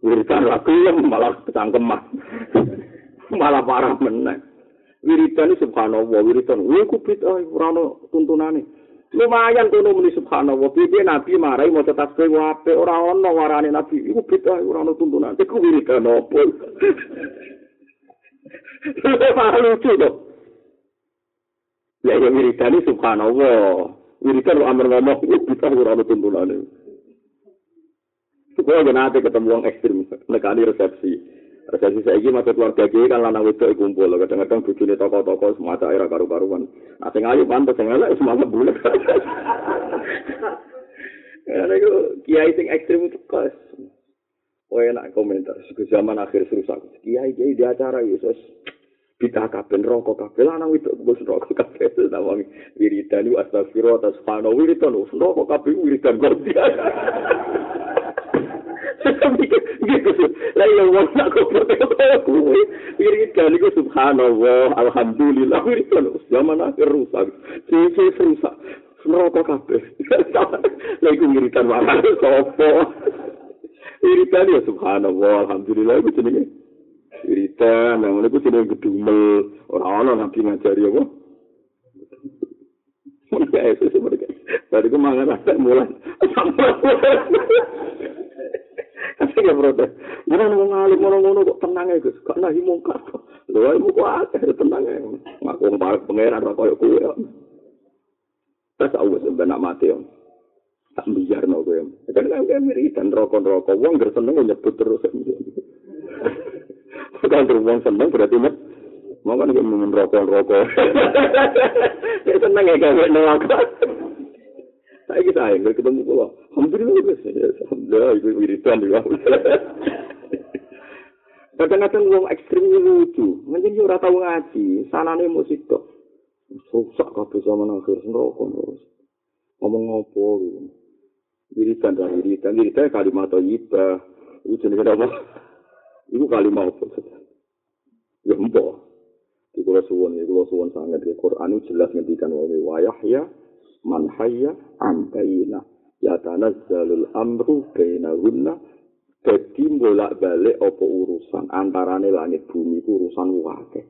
Wiridan lagu yang malah kecangkeman. malah parah meneh. Wiridan ini subhanallah, wiridan. Wih, kubit, ay, rano tuntunane. Lumayan kono muni subhanallah piye nabi marai mau tetap kowe wape. Ora ono warane nabi. Iku beda ora ono tuntunan. Iku wiridan opo malu tuh ya ya wiridan subhanallah. Wiridan lo amar ngomong iku beda ora ono tuntunan Gue nanti ketemu orang ekstrim, nekani resepsi. Resepsi saya ini masuk keluarga gue kan lanang itu kumpul. Kadang-kadang bujuni toko-toko semacam era karu-karuan. Nah, sing ayu pantas, sing elek semangat bulat. Karena itu kiai sing ekstrim itu kos. Oh enak komentar. Ke zaman akhir serusak. Kiai kiai di acara Yesus. Kita kapan rokok kapan lanang itu bos rokok kapan itu namanya wiridan itu astagfirullah atas fano wiridan rokok kapan wiridan gordia. Ya wong nak kok kuwi wiridan iku subhanallah alhamdulillah wiridan zaman akhir rusak sisi rusak neraka kabeh lah iku wiridan wae sapa wiridan ya subhanallah alhamdulillah iku jenenge wiridan nang niku jenenge gedumel ora ana nabi ngajari apa Mereka itu sebenarnya. Tadi gue mangan mulai. Ya protes. Mana nang ngalim ngono-ngono kok tenang ae Gus. Kok nahi mungkar. Lho ibu kok akeh tenang ae. Ngaku mbarek pangeran ora koyo kuwe. Terus aku sampe nak mati yo. Tak biar no kowe. Kan kan kan wiridan rokok-rokok wong ger seneng nyebut terus. Kan wong seneng berarti mek Mau kan ngomong rokok-rokok. Ya seneng ya kan neraka. Saya kita yang ketemu kula. Alhamdulillah guys. Alhamdulillah ibu wiridan juga. Kadang-kadang wong ekstrim lucu. Mungkin ora tau ngaji, sanane musik tok. Susah kabeh zaman akhir neraka terus. Ngomong ngopo gitu. Wiridan dan wiridan, wiridan kalimat thayyibah. Itu jenenge apa? Iku kalimat apa? Ya mbok. Di kula suwun, di kula suwun sangat Quran jelas ngendikan wa Yahya man hayya am bayina ya tanazzalul amru bainahunna dadi bolak-balik apa urusan antarane langit bumi ku urusan wae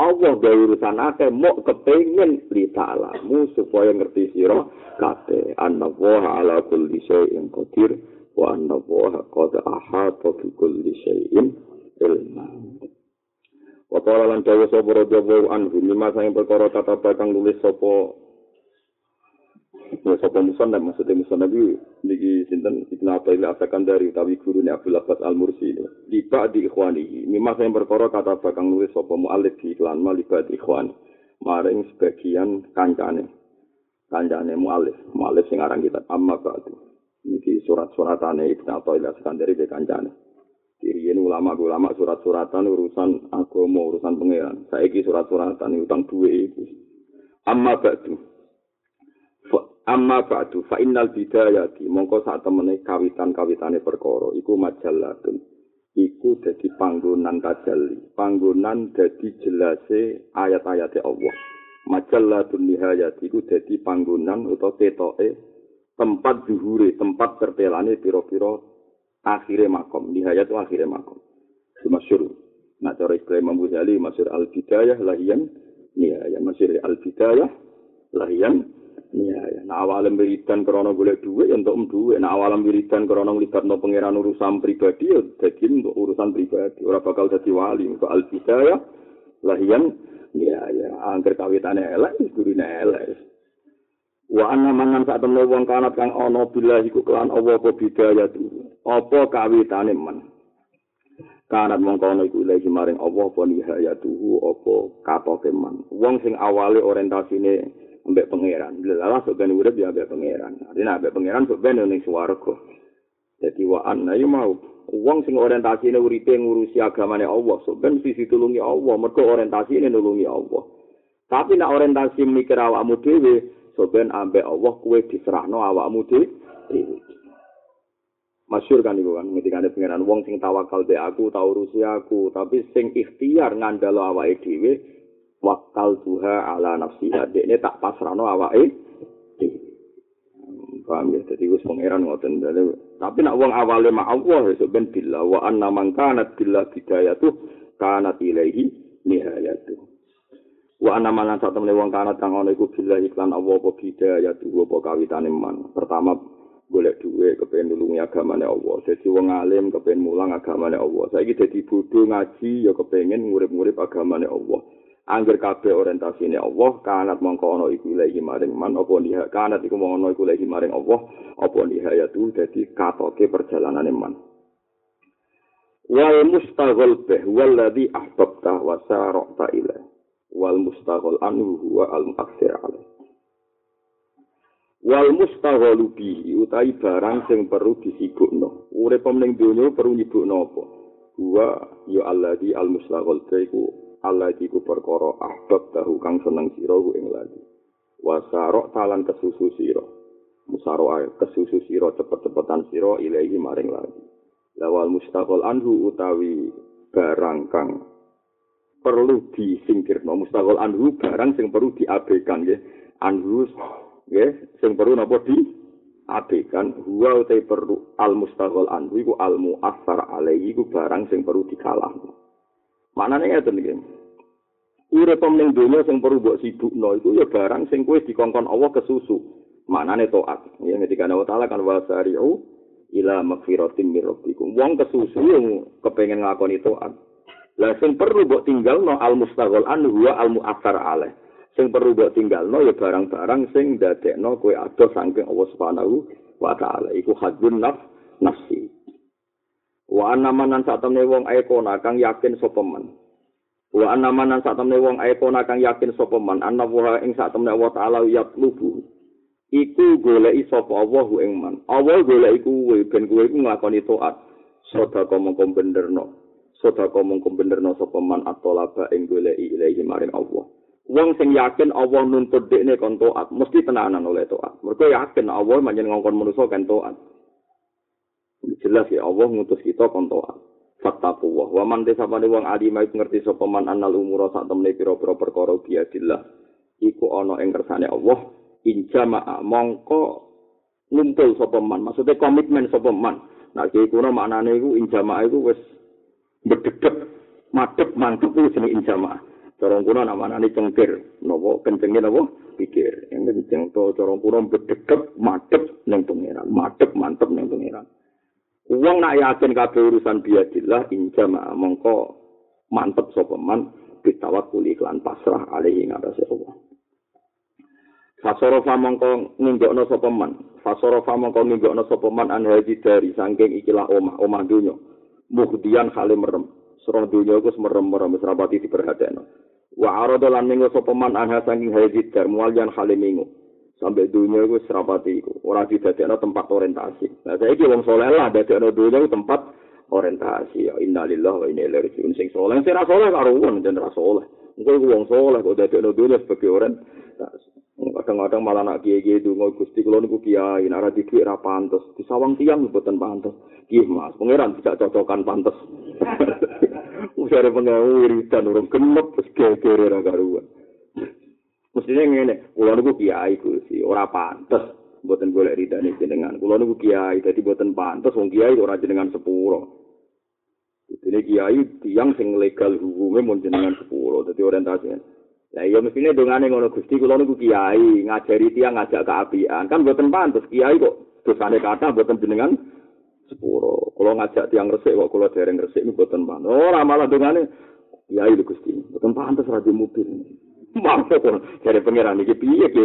Allah gawe urusan akeh mok kepengin ditalamu supaya ngerti sira kabeh. Anna wa ala kulli syai'in qadir wa anna qad ahata bi kulli syai'in ilma. Wa qala lan dawa sapa radhiyallahu anhu mimma sang perkara kata bakang nulis sapa Sapa muson dan maksudnya muson nabi niki sinten? Ibnu Athail asakan dari utawi gurune Abdul Abbas Al Mursi liba di ikhwani. Mimma sang perkara kata bakang nulis sapa mualif di iklan maliba di ikhwan maring sebagian kancane. Kancane mualif. Mualif sing aran kita amma ba'du. Niki surat-suratane Ibnu Athail asakan dari kancane. Kiriin ulama-ulama surat-suratan urusan agama, urusan pangeran. Saiki surat-suratan utang duwe itu. Amma ba'du. Amma ba'du fa innal bidayati mongko sak temene kawitan-kawitane perkara iku majallatun. Iku dadi panggonan tajalli, panggonan dadi jelase ayat-ayate Allah. Majallatun nihayati iku dadi panggonan utawa ketoke tempat zuhure, tempat tertelane pira-pira akhire makom nihayat akhire makom masyur nah cara istilah Imam Ghazali masyur al bidayah lahian nihayah masyur al bidayah lahian nihayah nah awalam wiridan krono golek duwe untuk um duwe nah awalam wiridan krono libat no pangeran urusan pribadi ya jadi untuk urusan pribadi. Ora bakal jadi wali untuk al bidayah lahian nihayah angker kawitannya elek gurine elek. Wa anna mangan sak temne wong kanat kang ana billahi ku kelan Allah apa bidaya apa kawitane men. Kanat mong kono iku ilahi maring Allah apa nihaya tuhu apa katoke men. Wong sing awale orientasine ambek pangeran. Lalah sok ben urip ya ambek pangeran. Artinya ambek pangeran sok ben ning swarga. Dadi wa anna mau wong sing orientasine uripe ngurusi agamane Allah sok ben sisi tulungi Allah mergo orientasine nulungi Allah. Tapi nek orientasi mikir awakmu dhewe soben ambek Allah kue diserahno awakmu dhewe. Masyur kan iku kan ketika ada pengiran wong sing tawakal be aku tau urusi aku tapi sing ikhtiar ngandalo awake dhewe wakal tuha ala nafsiha dekne tak pasrahno awake paham ya jadi wis pangeran ngoten tapi nak wong awale mak Allah ya ben billah wa anna man kanat billah bidayatu kanat ilaihi nihayatu Wa ana malan sak temene wong kanat kang ana iku iklan Allah apa bidaya tuwa apa kawitane man. Pertama golek duwe kepen nulungi agamane Allah. Dadi wong alim kepen mulang agamane Allah. Saiki dadi bodho ngaji ya kepengen ngurip-ngurip agamane Allah. Angger kabeh orientasine Allah, kanat mongko ana iku ilahi maring man apa niha kanat iku mongko ana iku ilahi maring Allah apa nihayatu dadi katoke perjalanane man. Wal mustaghal bih walladhi ahbabta wa sarata ilaih. wal mustaghal anhu huwa al muakhir alaih wal mustaghalu bihi utawi barang sing perlu disibukno. Urip ning donya perlu nyibukno apa? Huwa ya alladhi al mustaghal iku alladhi ku perkara ahbab tahu kang seneng sira ing lagi wasarok talan kesusu sira. Musaro kesusu sira cepet-cepetan sira ilahi maring lagi lawal mustaghal anhu utawi barang kang perlu disingkirno. Mustaqol anhu barang sing perlu diabaikan ya anhu ya sing perlu napa di? Abekan huwa te perlu al mustaqol anhu iku al muassar alaihi iku barang sing perlu dikalah maknane ngeten iki urip ning donya sing perlu mbok sibukno iku ya barang sing kowe dikongkon Allah kesusu maknane taat ya ketika Allah taala kan wasari'u ila magfiratin mir rabbikum wong kesusu yang kepengin ngakoni taat Lah sing perlu mbok tinggalno al mustaghol an huwa al muathar alaih. Sing perlu mbok tinggalno ya barang-barang sing ndadekno kowe ado saking Allah Subhanahu wa taala. Iku hadun naf nafsi. Wa anamanan sak temne wong aikona kang yakin sapa men. Wa anamanan sak temne wong aikona kang yakin sapa men ana wa ing sak temne Allah taala yatlubu. Iku goleki sapa Allah ing man. Allah goleki kuwe ben kuwe iku nglakoni taat. Sedekah mongko benderno. sedekah mongko benerno sapa man atolaba ing goleki ilahi maring Allah. Wong sing yakin Allah nuntut dekne kon taat, mesti tenanan oleh taat. Mergo yakin Allah manjen ngongkon manusa kan taat. Jelas ya Allah ngutus kita kon taat. Fattaku wa man desapane wong alim iku ngerti sapa man anal umura sak temne pira-pira perkara biadillah. Iku ana ing kersane Allah. Injama mongko ngumpul sapa man. Maksudnya komitmen sapa man. Nah, iki kuno maknane iku injama iku wis berdedek madep mantep itu jenis injama corong kuno nama nani cengkir. Nopo kencengin nopo pikir. Yang kenceng to corong kuno berdedek madep neng pengiran madep mantep neng pengiran uang nak yakin kabeh urusan biadillah injama mongko mantep sopeman bitawakkul iklan pasrah alaihi ngatasé Allah. Fasorofa mongko ninggokno sapa man. Fasorofa mongko ninggokno sapa man an haji dari saking ikilah omah, omah dunya. Muhdian hale merem. Surah dunya iku merem-merem wis rapati diperhatekno. Wa arada minggu sapa man an saking haji dar mualian hale minggu. Sampai dunia iku serapati iku. Ora didadekno tempat orientasi. Nah saiki wong saleh lah dadekno dunya iku tempat orientasi. Ya innalillahi wa inna ilaihi raji'un. Sing saleh sing ra saleh karo wong jeneng ra saleh. Engko iku wong saleh kok dadekno dunya sebagai orientasi. kadang-kadang malah nak kiai-kiai itu ngoi gusti kalau niku kiai nara di kiai pantes di sawang tiang buatan pantes kiai mas pangeran tidak cocokan pantes usai pengawu wiridan urung genep terus kiai-kiai raga ruang mestinya ngene kalau niku kiai gusti ora pantes buatan golek ridani jenengan kalau niku kiai jadi buatan pantes wong kiai ora jenengan sepuro ini kiai tiang sing legal hukumnya mau jenengan sepuro jadi orientasinya Lah iya mestine dongane ngono Gusti kula niku kiai ngajari tiang ngajak keapian. Kan mboten pantes kiai kok dosane kata mboten jenengan sepuro. Kula ngajak tiang resik kok kula dereng resik mboten pantes. Ora malah dongane kiai lho Gusti. Mboten pantes ra di mobil. Maaf kok jare pangeran iki piye ki?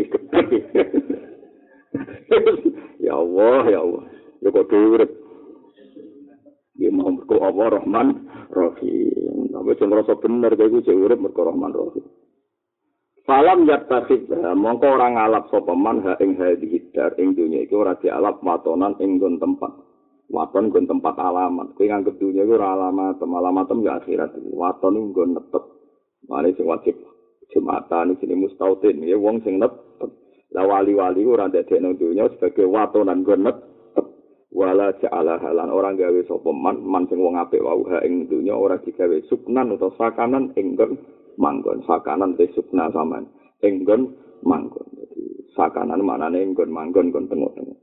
ya Allah, ya Allah. Ya kok durip. Ya mau kok Allah Rahman Rahim. Tapi sing rasa bener kaya iku cek urip mergo Rahman Rahim. Falam yattakhid mongko ora ngalap sapa man ha ing hadhihi dar ing dunya iki ora dialap watonan ing nggon tempat. Waton nggon tempat alamat. Kowe nganggep dunya iku ora alamat, alamat ya akhirat. Waton ing nggon netep. Mane sing wajib Jumatan jenenge mustautin, ya wong sing netep. Lah wali-wali ora ndadekno dunya sebagai watonan nggon netep. Wala ja'ala halan. Orang gawe sapa man, man sing wong apik wau. Ha ing dunya ora digawe suknan utawa sakanan ing nggon manggon. Sakanan te sukna saman enggon manggon. Jadi sakanan manane enggon manggon kon tengok-tengok.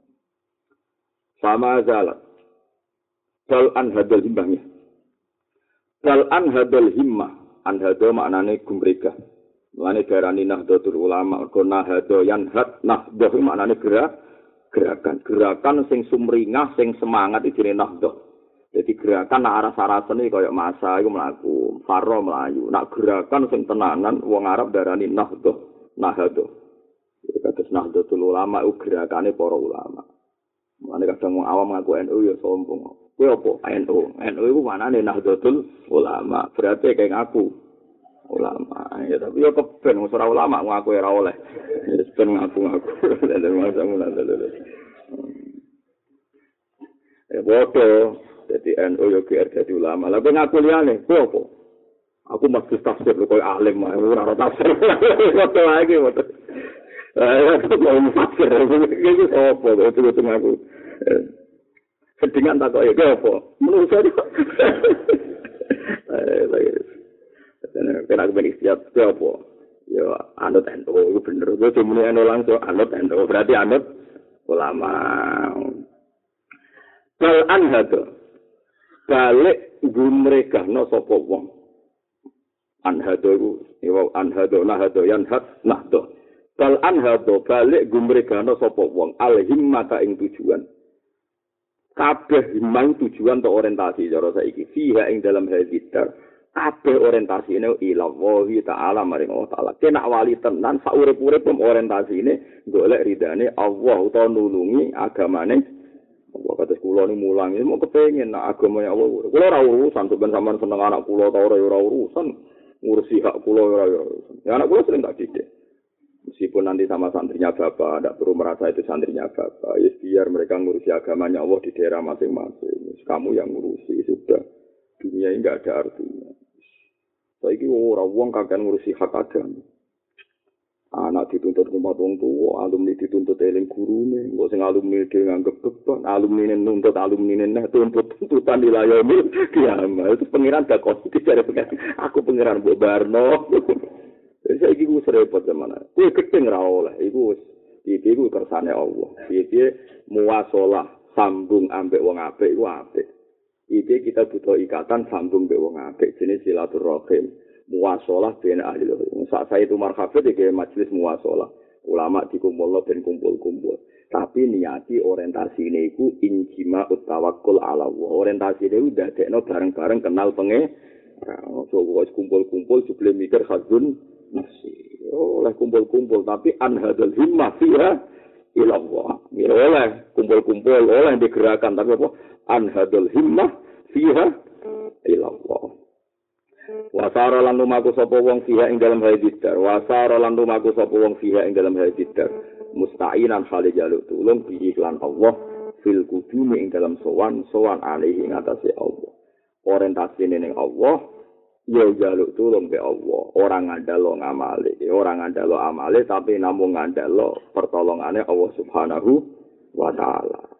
Sama zalat dal an hadal himbahnya dal an hadal himmah. An hadal maknane gumrega Mulane darani nahdlatul ulama kok nahdha yan had nahdha maknane gerak gerakan gerakan sing sumringah sing semangat iki jenenge nahdha Jadi gerakan nak arah sarasen ini kayak masa itu melaku, faro melayu. Nak gerakan sing tenanan, wong Arab darani nahdo. Jadi kata nahdo itu ulama, itu gerakannya para ulama. Mana kadang wong awam ngaku NU ya sombong. Kue apa? NU. NU itu mana nih nahdo ulama. Berarti kayak ngaku ulama. Ya tapi ya keben, musra ulama ngaku ya oleh. Ya sepen ngaku ngaku. Dan masa mulai Ya bodoh. Jadi NU yo GR jadi ulama. Lah kowe ngaku liyane, kowe apa? Aku masih tafsir kowe alim mah ora ora tafsir. Foto lagi foto. Eh, mau tafsir. Iki apa? Itu itu ngaku. Kedingan tak kok ya apa? Menurut saya. Kena aku benih siap, apa? Ya, anut NU, itu bener. Gue cuma NU langsung, anut NU. Berarti anut ulama. Bal anhadu. balik gumregahno sapa wong anhado iku anhado nahado yan hat nahdo bal anhado balik gumregahno sapa wong al himmata ing tujuan kabeh himmah tujuan atau orientasi cara saiki fiha ing dalam hadithar kabeh orientasi ini ila wahi ta'ala maring Allah ta'ala kena wali tenan saurip-urip orientasi ini golek ridane Allah utawa nulungi agamane Allah kata kula ni mulang ini mau kepengen nak agama ya Allah. Kula ora urusan sampean sampean seneng anak kula ta ora ora urusan ngurusi hak kula ora ya. Ya anak kula sering tak didik. Meskipun nanti sama santrinya bapak, tidak perlu merasa itu santrinya bapak. Ya biar mereka ngurusi agamanya Allah di daerah masing-masing. Kamu yang ngurusi sudah. Dunia ini nggak ada artinya. Saya ini orang uang kagak ngurusi hak agama. anak dituntut rumah wong tua, alumni dituntut eling gurune, engko sing alumni dhewe nganggep beban, alumni nuntut alumni neh tuntut tuntutan di layomil kiamat. Itu pengiran gak kok dicari pengiran. Aku pengiran mbok barno. Wis saiki ku repot zaman. Kuwi gedeng ra oleh, iku wis iki ku kersane Allah. Piye muasalah sambung ambek wong apik iku apik. Iki kita butuh ikatan sambung mbek wong apik jenis silaturahim. muasalah ben ahli. Saat saya itu marhafid di majelis muasalah. Ulama dikumpul dan kumpul-kumpul. Tapi niati orientasi ini ku injima utawakul ala Allah. Orientasi ini udah dekno bareng-bareng kenal penge Ora ono kumpul-kumpul jebule mikir hadun nafsi. Oleh kumpul-kumpul tapi anhadul himmah fiha ilallah. Ya oleh kumpul-kumpul oleh digerakan tapi apa? Anhadul himmah fiha ilallah. Wasara lan lumaku sapa wong fiha ing dalam hadidar. Wasara lan lumaku sapa wong fiha ing dalam hadidar. Musta'inan hale jaluk tulung bi iklan Allah fil kudumi ing dalam sowan sowan alaihi ing atase Allah. Orientasi ning Allah ya jaluk tulung be Allah. Orang ngandalo ngamale, orang ngandalo amale tapi namung ngandalo pertolongane Allah Subhanahu wa taala.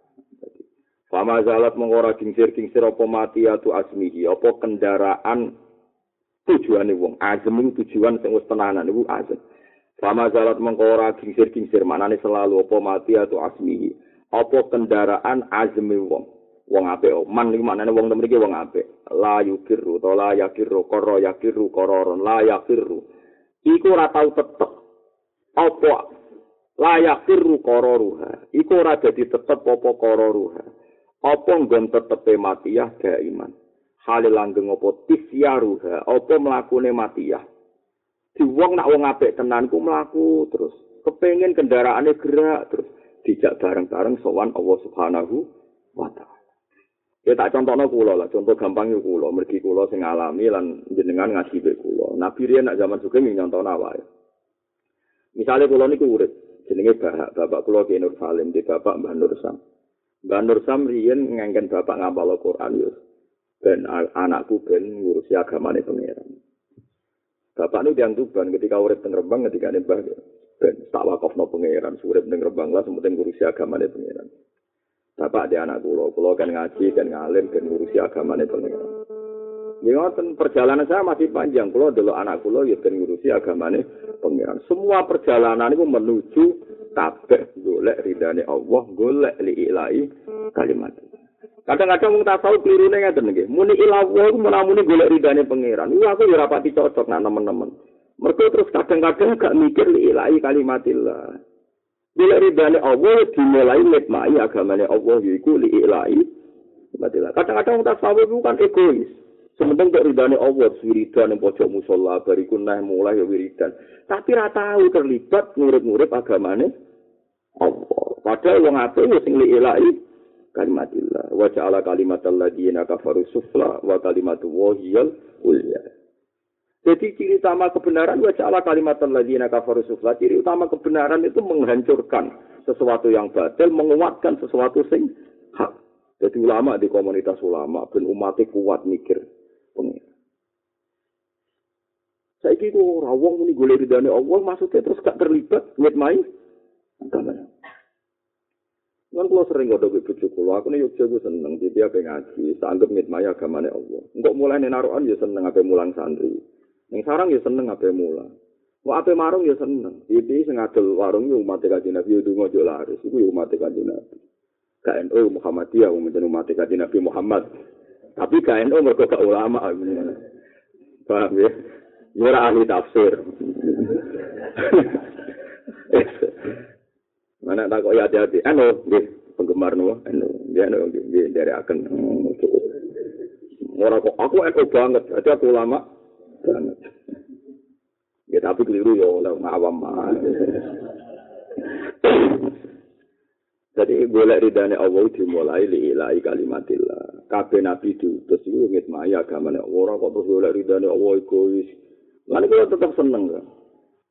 Fama zalat mengora kingsir-kingsir apa mati atau asmihi, apa kendaraan tujuane wong. Azem tujuan sing wis tenanan iku azem. Fama zalat mengkora kingsir-kingsir manane selalu apa mati atau asmihi apa kendaraan azme wong. Wong apik man iki manane wong mriki wong apik. La yukiru to la yakiru koro yakiru kororon la yakiru iku ora tau tetep. Apa? La yakiru kororuha iku ora dadi tetep apa kororuha apa nggon tetepe mati ya iman? Hale langgeng apa? Tisyaruha. Apa mlakune matiyah? Di wong nak wong apik tenan ku mlaku terus. Kepengin kendaraane gerak terus. Dijak bareng-bareng sowan Allah Subhanahu wa taala. Ya tak contohno kula lah, contoh gampang yo kula, mergi kula sing alami lan jenengan ngaji be kula. Nabi riyen nak zaman suke nyontohno wae. Misale kula niku urip, jenenge bapak, bapak kula Ki Nur Salim, di bapak Mbah Nur Sam. Mbah Nur Sam riyen ngengken bapak ngapal Quran yo. ben anakku ben ngurusi agamane pangeran. Bapak nu diang tuban ketika urip teng Rembang ketika nembah ben tak wakofno pangeran urip teng Rembang lah sementing ngurusi agamane pangeran. Bapak dia anak kula, kula kan ngaji kan ngalim kan ngurusi agamane pangeran. Ya perjalanan saya masih panjang. Kula dulu anak kula ya kan ngurusi agamane pangeran. Semua perjalanan itu menuju kabeh golek ridane Allah, golek li ilahi kalimat. Kadang-kadang wong tasawuf klirune ngaten nggih. Muni ilawah iku menamuni golek ridane pangeran. Iya aku ya rapati cocok nak teman-teman. Mergo terus kadang-kadang gak mikir li ilahi kalimatillah. Golek ridane Allah dimulai nikmati agamane Allah yaiku li ilahi. Kadang-kadang wong tasawuf itu kan egois. Sementara kok ridane Allah wiridan yang pojok musola bariku nah mulai ya wiridan. Tapi ra tahu terlibat ngurip-ngurip agamane Allah. Padahal wong apik ya sing li ilahi kalimatillah wa ja'ala kalimatal ladina kafaru sufla wa kalimatu wahiyal ulya jadi ciri utama kebenaran wa ja'ala kalimatal ladina kafaru sufla ciri utama kebenaran itu menghancurkan sesuatu yang batil menguatkan sesuatu sing hak jadi ulama di komunitas ulama ben umatnya kuat mikir pengen saya kira orang wong ini golek ridane Allah maksudnya terus gak terlibat wet main Kan kalau sering ngodo ke kulo, aku nih yuk seneng, jadi apa ngaji, sanggep mitmaya agamane Allah. Enggak mulai nih naruhan ya seneng apa mulang santri. Yang sarang ya seneng apa mulang. Mau apa marung ya seneng. Jadi sengadel warung ya umat kaji nabi itu ngojo laris, itu ya umat kaji nabi. KNO Muhammadiyah umat kaji nabi Muhammad. Tapi KNO mereka gak ulama. Paham ya? Nyora ahli tafsir. Mana tak kok hati-hati. Eno, nggih, penggemar nuwa, eno, nggih eno nggih dari akan Ora kok aku eno banget, jadi aku lama banget. Ya tapi keliru ya oleh mah. Jadi boleh ridane Allah dimulai li ilahi kalimatillah. Kabeh nabi diutus iku ngitmai agamane ora kok terus boleh ridane Allah egois. Lan kula tetap seneng kan.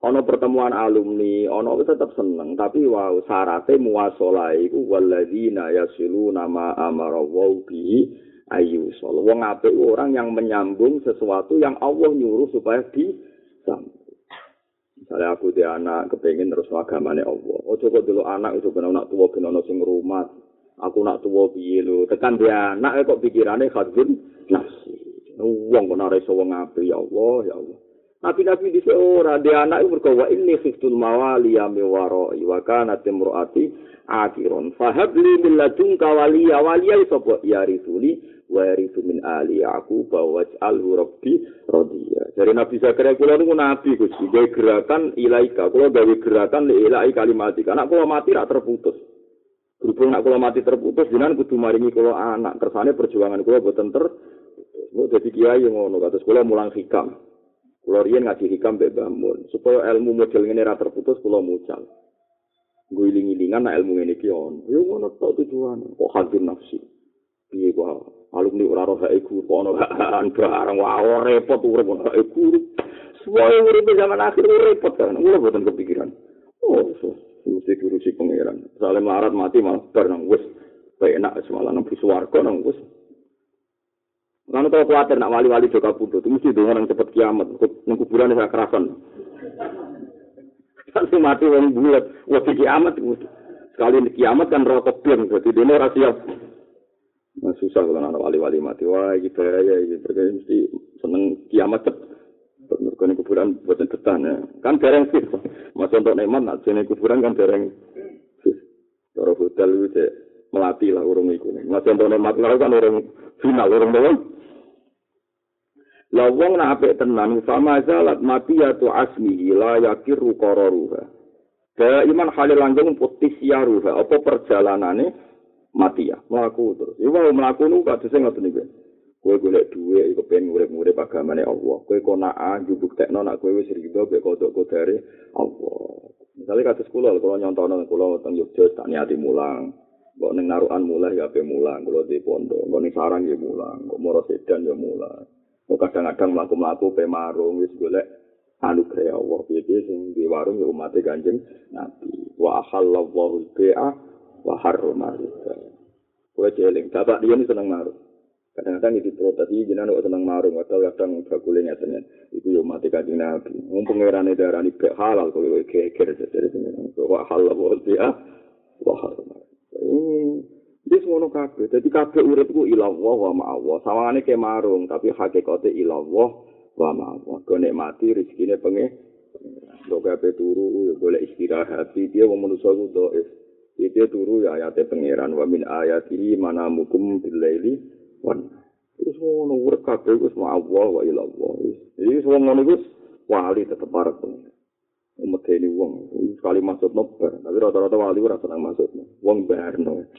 ana pertemuan alumni ana wis tetep seneng tapi wow syarate muwasalah iku walladzina yasiluna ma amara wa bi ayu sol wong apik orang yang menyambung sesuatu yang Allah nyuruh supaya di Misalnya aku di anak kepengen terus agamane Allah. Oh coba dulu anak itu benar nak tua benar sing rumah. Aku nak tua biye lu. Tekan dia anak kok pikirannya khadzun nafsi. Uang kok narai sawang api ya Allah ya Allah. Nabi-nabi di seorang dia anak itu wa ini khiftul mawali ya mewaro wa kana timroati akhiron fahabli min ladunka waliya. Waliya sapa ya risuli wa risu min ali aku bawa alhu rabbi rodiya dari Nabi Zakaria kula niku nabi Gusti. Gerakan ilaika. Kula gawe gerakan li ilai kalimati. Anak kula mati ra terputus berhubung anak kula mati terputus jenengan kudu maringi kula anak kersane perjuangan kula boten terputus Mau jadi kiai ngono, kata sekolah mulang hikam. Kulo riyen ngaji hikam mbek Mbah supaya ilmu model ngene ra terputus kulo mucal. Gue iling-ilingan nak ilmu ngene iki on. Yo ngono tok tujuan. Kok hadir nafsi. Piye kok alumni ora roh hae guru kok ono barang wae repot urip ono hae guru. Suwe urip zaman akhir repot kan. Kulo boten kepikiran. Oh, so. Mesti guru si pangeran. Soalnya marat mati malah bar nang wis. Enak semalam nang swarga nang wis. Lalu kalau khawatir nak wali-wali juga butuh, itu mesti dengan orang cepat kiamat. Nang kuburan saya kerasan. Nanti mati orang bulat, waktu kiamat. Sekali di kiamat kan rokok biang, jadi dia ora siap. Nah, susah kalau anak wali-wali mati. Wah, gitu ya, gitu. Mesti seneng kiamat cepat. Mereka kuburan buatan betah. Ya. Kan dereng sih. Masa untuk nemat, nak jenis kuburan kan sih. Kalau hotel itu melatih lah orang itu. Masa untuk nemat kan orang final, orang doang. La wong nak apik tenan sama zalat mati ya tu asmihi la yakiru qararuha. Kaya iman halil langgeng putih siaruha apa perjalanane mati ya mlaku terus. Ya wau mlaku nu sing ngoten iki. Kowe golek dhuwit iku pengen urip-urip agamane Allah. Kowe kok nak njubuk tekno nak kowe wis rido be kodok kodare Allah. Misalnya kados kula kalau nyontono kula teng Yogyakarta tak niati mulang. Kok ning narukan mulai ya pe mulang, kula di pondok, kok ning sarang ya mulang, kok moro sedan ya mulang. kadang-kadang mlaku-mlaku pe marung wis golek anugerah Allah piye sing di warung ya umat Kanjeng Nabi wa halallahu bi'a wa harrama rizqa kowe jeling bapak dia seneng marung kadang-kadang itu protes iki jenengan kok seneng marung atau kadang bakule ngeten iku ya umat Kanjeng Nabi wong pangerane darani be halal kowe geger dari sini wa halallahu bi'a wa harrama Wis ngono kabeh. Dadi kabeh urip ku ilallah wa ma'allah. Sawangane ke marung, tapi hakikate ilallah wa ma'allah. Go nek mati rezekine penge. Yo kabeh turu yo golek istirahat. Dia wong manusa ku dhaif. Dia turu ya ayate pangeran wa min ayatihi manamukum bil laili wan. Wis ngono urip kabeh ku ma'allah wa ilallah. Wis wong ngono ku wali tetep parek pangeran. Umat ini wong, sekali masuk nobar, tapi rata-rata wali ora senang masuk. Wong barno.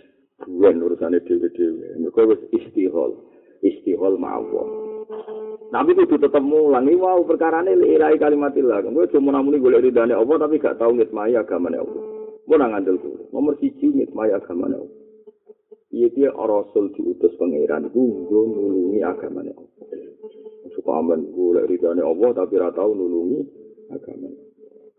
buan urusane dhewe-dhewe. Mergo wis istihol, istihol mawon. Tapi kudu tetep mulang iki wau perkarane ilahi kalimatillah. Kowe cuma namuni golek ridane Allah tapi gak tau ngitmai agamane Allah. Mau nang andel kuwi. Nomor 1 ngitmai agamane Allah. Iya dia rasul diutus pangeran. Ku nulungi agamane Allah. Supaya aman golek ridane Allah tapi ora tau nulungi agamane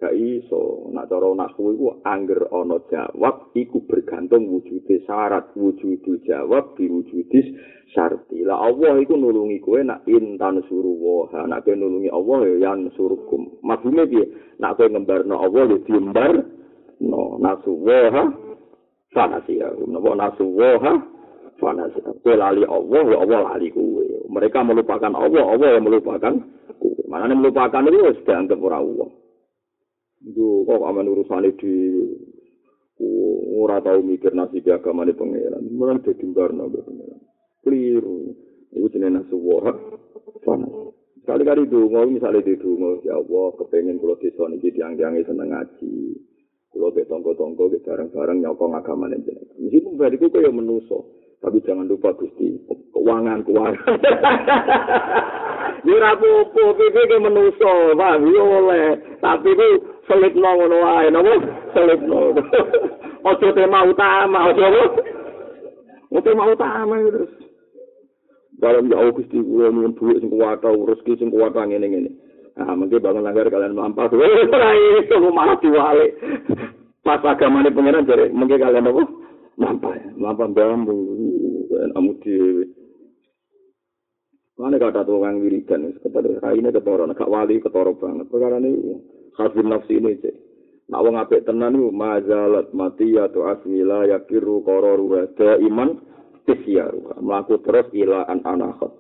gak iso. Nak cara nahwu iku angger ana jawab iku bergantung wujude syarat. Wujudu jawab diwujudis syarti. Lah Allah iku nulungi kowe nak intan suruh nak kowe nulungi Allah ya yang suruhkum maksudnya piye? Nak kowe ngembarno Allah ya diembar no nasu wa fanasi ya napa nasu wa fanasi kowe lali Allah ya Allah lali kowe mereka melupakan Allah Allah yang melupakan kowe mana melupakan itu sudah anggap ora Allah Duh, kok aman urusan di ora tau mikir nasi agama ini pangeran. Mulai jadi barna pangeran. Keliru. Itu jenis wah. Sana. Sekali-kali dungo, misalnya di dungo, ya Allah, kepengen kalau desa ini tiang-tiangnya seneng ngaji. Kalau ke tonggo-tonggo, ke bareng-bareng nyokong agama ini. Meskipun bariku kayak menuso. Tapi jangan lupa Gusti, keuangan keuangan. Ini rapopo, pipi ke menuso, pak, oleh. Tapi ku selipno ngono wae, napa? Selipno. Ojo tema utama, ojo apa? Ojo tema utama terus. Dalam ya Gusti kula nyuwun duit sing kuwat rezeki sing kuwat ngene-ngene. Nah, mungkin bangun langgar kalian mampas. Ora iso malah diwale. Pas agamane pangeran jare, mungkin kalian apa? Mampas. Mampas bambu. Amu dhewe. Mana kata tukang wiridan, kepada raine ketoro, gak wali ketoro banget. Perkara ini, khasbin nafsi ini cek. Nak wong apik tenan niku mazalat mati ya tu asmila yakiru qararu wa iman tisyaru. Mlaku terus ila an anakhat.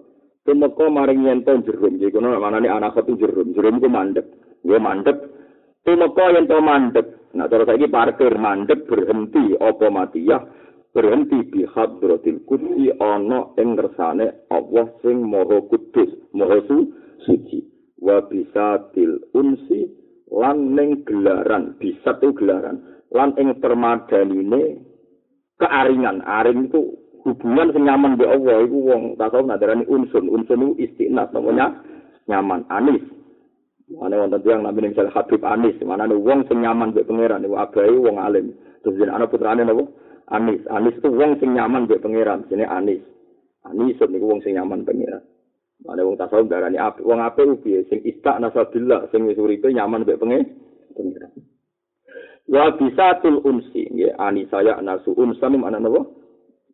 Tumeka maring yen jerum, jadi kono manane anakhat itu jerum. Jerum ku mandek. Ya mandek. Tumeka yen to mandek. Nah terus saiki parkir mandek berhenti apa mati ya. berhenti di hadratil kudsi ana ing ngersane Allah sing maha kudus maha suci wa bisatil unsi lan ning gelaran bisa tu gelaran lan ing permadanine kearingan aring itu hubungan sing nyaman mbek Allah iku wong tasawuf nadarani unsun. Unsun itu istiqnas namanya nyaman, anis. Mana wonten tiyang namine misal Habib Anis, mana wong sing nyaman mbek pangeran niku abai wong alim. Terus jeneng anak putrane napa? Anis. Anis itu wong sing nyaman pangeran, jenenge Anis. Anis niku wong sing nyaman pangeran. Mana wong tasawuf darani apik, wong apik ku piye sing istak nasabillah, sing wis uripe nyaman mbek pangeran. Wa bisatul unsi, ya ani saya nasu unsan mana napa?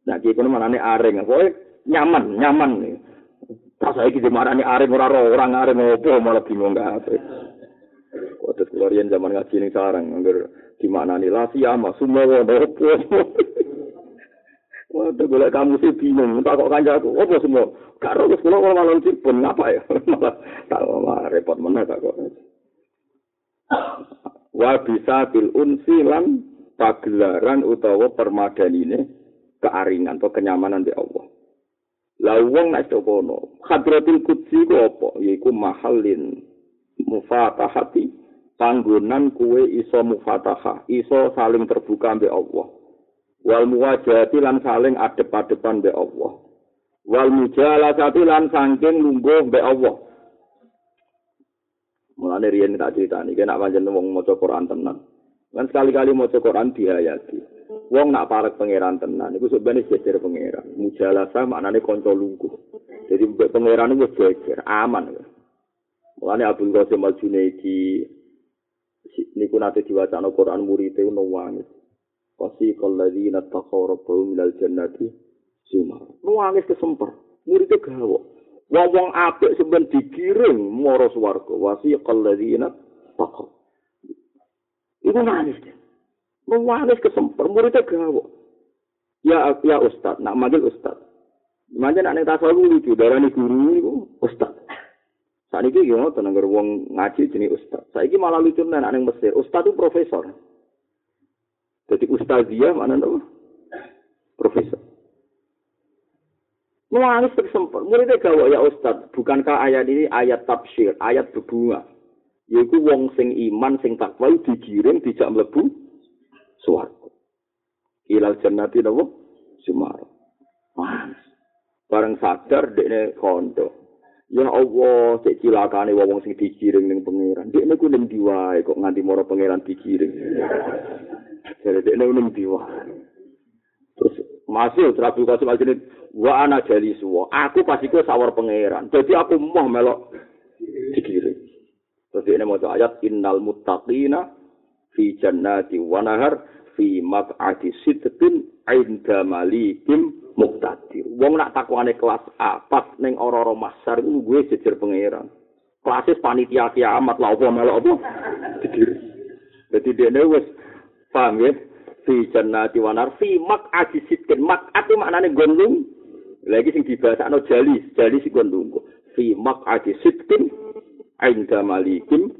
Nah, iki kono manane aring, kowe nyaman, nyaman. Pas saiki dimarani aring ora ora orang aring opo malah bingung. Kok terus keluarin zaman ngaji ning sarang angger dimaknani la siyama sumawa opo. Wah, golek kamu sih bingung, tak kok kancaku, opo semua? Karo wis kula malah pun ngapa ya? Malah tak malah repot meneh tak kok. Wa bisa bil unsi lan pagelaran utawa permadanine kearingan atau kenyamanan di Allah. Lah wong nek kono, Hadratul Qudsi ku apa? Yaiku mahallin mufatahati panggonan kue iso mufatahah, iso saling terbuka mbek Allah. Wal muwajahati lan saling adep-adepan mbek Allah. Wal mujalasati lan saking lungguh mbek Allah. Mulane riyen tak critani, kena pancen wong maca Quran tenan. Kan sekali-kali maca Quran dihayati. Wong nak parek pangeran tenan iku sebenarnya jejer pangeran. Mujalasa maknane kanca lungguh. Jadi mbek pangeran iku jejer, aman. Mulane Abdul Qasim Al Junaidi niku nate diwacana Quran murid e ono wangis. Wasi kalladzina taqaw rabbahum minal jannati sumar. Nuwangis kesemper. Murid e gawa. Wong apik seben dikirim mara swarga. Wasi kalladzina taqaw. Iku nangis. Mewaris kesempur, muridnya gawa. Ya, ya Ustad, nak manggil Ustad. Manja nak neta selalu lucu, darah ini guru itu Ustad. Saat ini gimana tenang wong ngaji jenis Ustad. Saat ini malah lucu nih anak Mesir. Ustad itu profesor. Jadi Ustadzia mana nama? Profesor. Mewaris kesempur, muridnya gawa ya Ustad. Bukankah ayat ini ayat tafsir, ayat berbunga? Yaitu wong sing iman, sing takwa digiring, dijak melebu, swarga. Ilal jannati napa? Sumar. Panas. Bareng sadar dekne kondo. Ya Allah, cek cilakane wong sing dikiring ning pangeran. Dekne ku ning diwae kok nganti mara pangeran dikiring. Jadi dekne ning. Terus masih terapi kasih lagi wa ana jali suwa. Aku pasti ku sawar pangeran. Jadi aku mau melok dikiring. Terus ini mau ayat innal muttaqina fi jannati wa nahar fi maq'adi sidqin inda malikim muqtadir. Wong nak takwane kelas A pas ning ora-ora masar iku gue jejer pangeran. Klasis panitia kiamat lah apa melok apa? Didir. Dadi dene wis paham ya? Fi jannati wa nahar fi maq'adi sidqin. Maq'at maknane gondung. Lagi sing dibasakno jali, jali sing gondung. Fi maq'adi sidqin inda malikim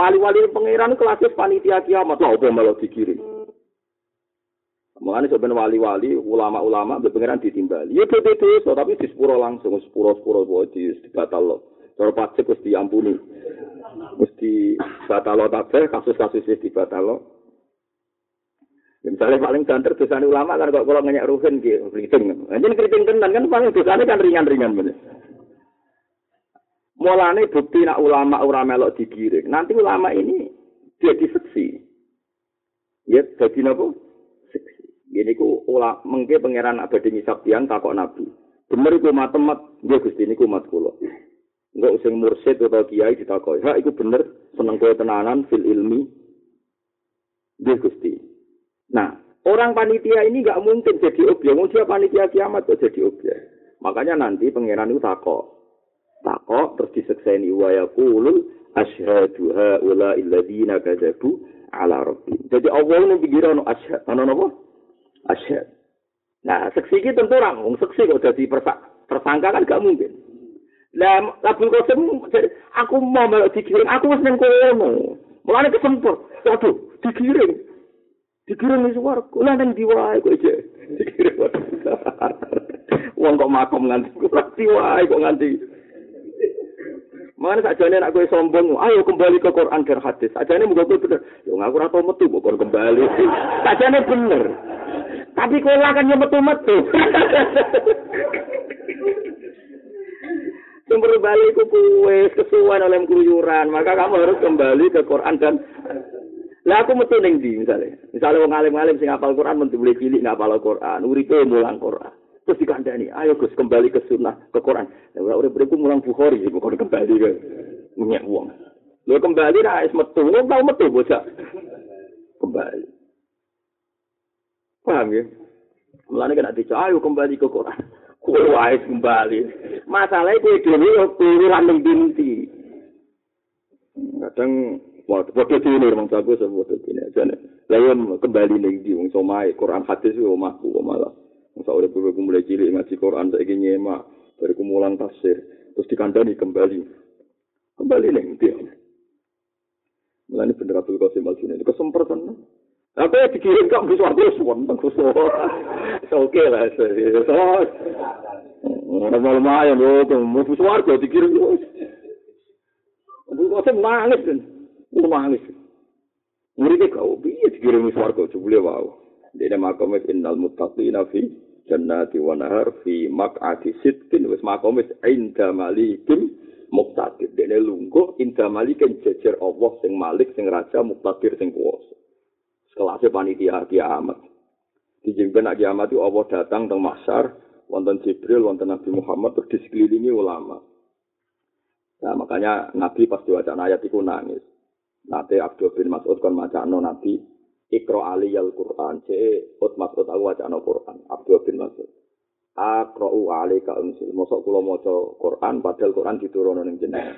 Wali-wali pangeran kelasnya panitia kiamat lah, apa malah dikirim. Mengenai sebenarnya wali-wali, ulama-ulama, pangeran ditimbali. Ya beda so, tapi di sepuro langsung, sepuro-sepuro di batal lo. Kalau pajak harus diampuni. Batal lo tabeh, kasus-kasus batal lo. Ya, misalnya paling banter dosanya ulama kan kalau ngenyak ruhin gitu, keriting. Jadi keriting tenan kan paling dosanya kan ringan-ringan. Mulane bukti nak ulama ora melok digiring. Nanti ulama ini jadi seksi. Ya, jadi napa? Seksi. Ini ku ulama mengke pangeran abadi ngisap tiang takok nabi. Bener iku matemat, nggih Gusti niku mat kula. Enggak usah mursid atau kiai ditakoki. Ha iku bener seneng kowe tenanan fil ilmi. Nggih Gusti. Nah, orang panitia ini nggak mungkin jadi objek. Mau dia panitia kiamat kok jadi objek. Makanya nanti pangeran itu takok. Takok terus disekseni wa yaqulul asyhadu haula alladziina kadzabu ala rabbi. Jadi Allah ini pikir ono asyhad, ono napa? Asyhad. Nah, seksi iki tentu ora wong seksi kok dadi tersangka kan gak mungkin. Lah Abdul Qasim aku mau melok dikirim, aku wis nang kono. Mulane kesempur. Waduh, dikirim. Dikirim wis war. Lah nang diwae kok iki. Dikirim. Wong kok makom nganti kok diwae kok nganti. Mana saja nih aku sombong, ayo kembali ke Quran dan hadis. Saja nih muka bener, yo ngaku rata metu bukan kembali. Saja nih bener. Tapi kola kan yo metu-metu. Sumber balik ku kuwe kesuwan oleh keluyuran, maka kamu harus kembali ke Quran dan lah aku metu ning ndi misale. Misale wong alim-alim sing hafal Quran men boleh cilik nggak hafal Quran, uripe mulang Quran. Terus dikandani, ayo Gus kembali ke sunnah, ke Quran. Lah urip-uripku mulang Bukhari, bukan kembali ke minyak uang. Lo kembali lah es metu, lo tau metu bocah. Kembali. Paham ya? Mulane kan ati ayo kembali ke Quran. Kowe wae kembali. Masalahnya kowe dhewe yo keluyuran ning binti. Kadang Waktu bodoh dini, orang jago sama bodoh dini aja nih. Lalu kembali nih di wong somai, Quran hadis itu omahku malah. Masa udah gue mulai cilik ngaji Quran saya ingin nyemak dari kumulan tafsir, terus dikandani kembali, kembali nih dia. Mulai bener Abdul Qasim Al itu kesempatan. Aku ya dikirim kok bisa aku suwon bagus Oke lah, so lumayan loh, mau suwargo dikirim. Abdul Qasim nangis kan. nangis. Muridnya kau biar dikirim swarga jebule wau. Dene makome innal muttaqina fi jannati wa nahar fi maq'ati sidqin wis makome inda malikin muqtadir. Dene lungguh inda malikin jejer Allah sing malik sing raja muqtadir sing kuwasa. Sekelase panitia kiamat. Dijengben nak kiamat itu Allah datang teng mahsyar wonten Jibril wonten Nabi Muhammad terus disekelilingi ulama. Nah, makanya Nabi pas diwaca ayat itu nangis. Nate Abdul bin Mas'ud kon macano Nabi Ikro Ali al Quran. Ce Ut Mas'ud aku wacano Quran. Abdul bin Mas'ud. Akro Ali ka unsil. Mosok kula maca Quran padahal Quran diturunkan ning jenengan.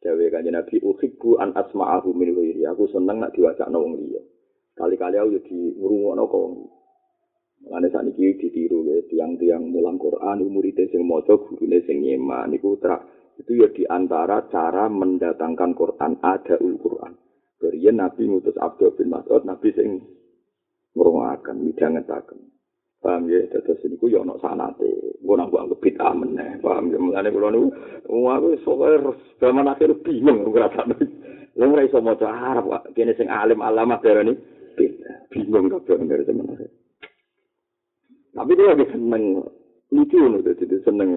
Dewe kanjeng Nabi uhibbu an asma'ahu min ghairi. Aku seneng nak diwacano wong liya. Kali-kali aku yo di ngrungokno kok wong. Mulane sakniki ditiru ya tiang-tiang mulang Quran murid sing maca gurune sing nyemak niku itu ya di antara cara mendatangkan Quran ada ul Quran. Kemudian Nabi ngutus Abdul bin Mas'ud, Nabi sing ngurungakan, midangetaken. Paham ya, terus ini ku yono sanate, gue nang anggap bid'ah meneh, paham ya, mulanya gue nang gue aku soalnya zaman akhir bingung, gue rasa lu nggak iso mau Arab, kini sing alim alamah dari ini, bingung bingung dari zaman akhir. Tapi dia lagi seneng, lucu nih, jadi seneng.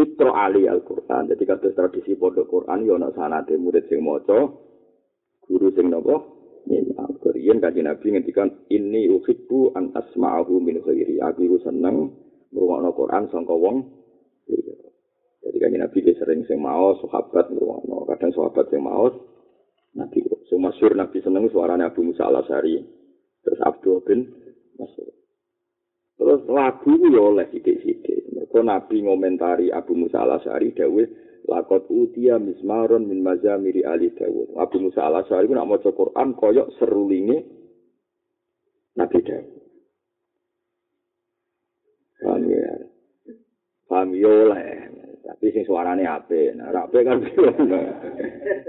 Fitro Ali Al-Quran. Jadi kata tradisi pondok Quran, ya nak sanate murid sing moco, guru sing nopo, nyimang. Kerian kaji Nabi ngendikan, ini uhibbu an asma'ahu min khairi. Aku itu seneng, merungokno Quran sangka wong. Jadi kaji Nabi dia sering sing mau, sahabat merungokno. Kadang sahabat sing mau, Nabi. Masyur Nabi seneng suaranya Abu Musa al-Asari. Terus Abdul bin Mas'ud. Terus lagu ya oleh sidik-sidik. Mereka Nabi ngomentari Abu Musa al-Asyari dawuh lakot utia mismaron min mazamiri ali Dawud. Abu Musa al-Asyari ku nak maca Quran koyok serulinge Nabi Dawud. Paham ya? Paham ya oleh. Tapi sing suarane ape, nah ape kan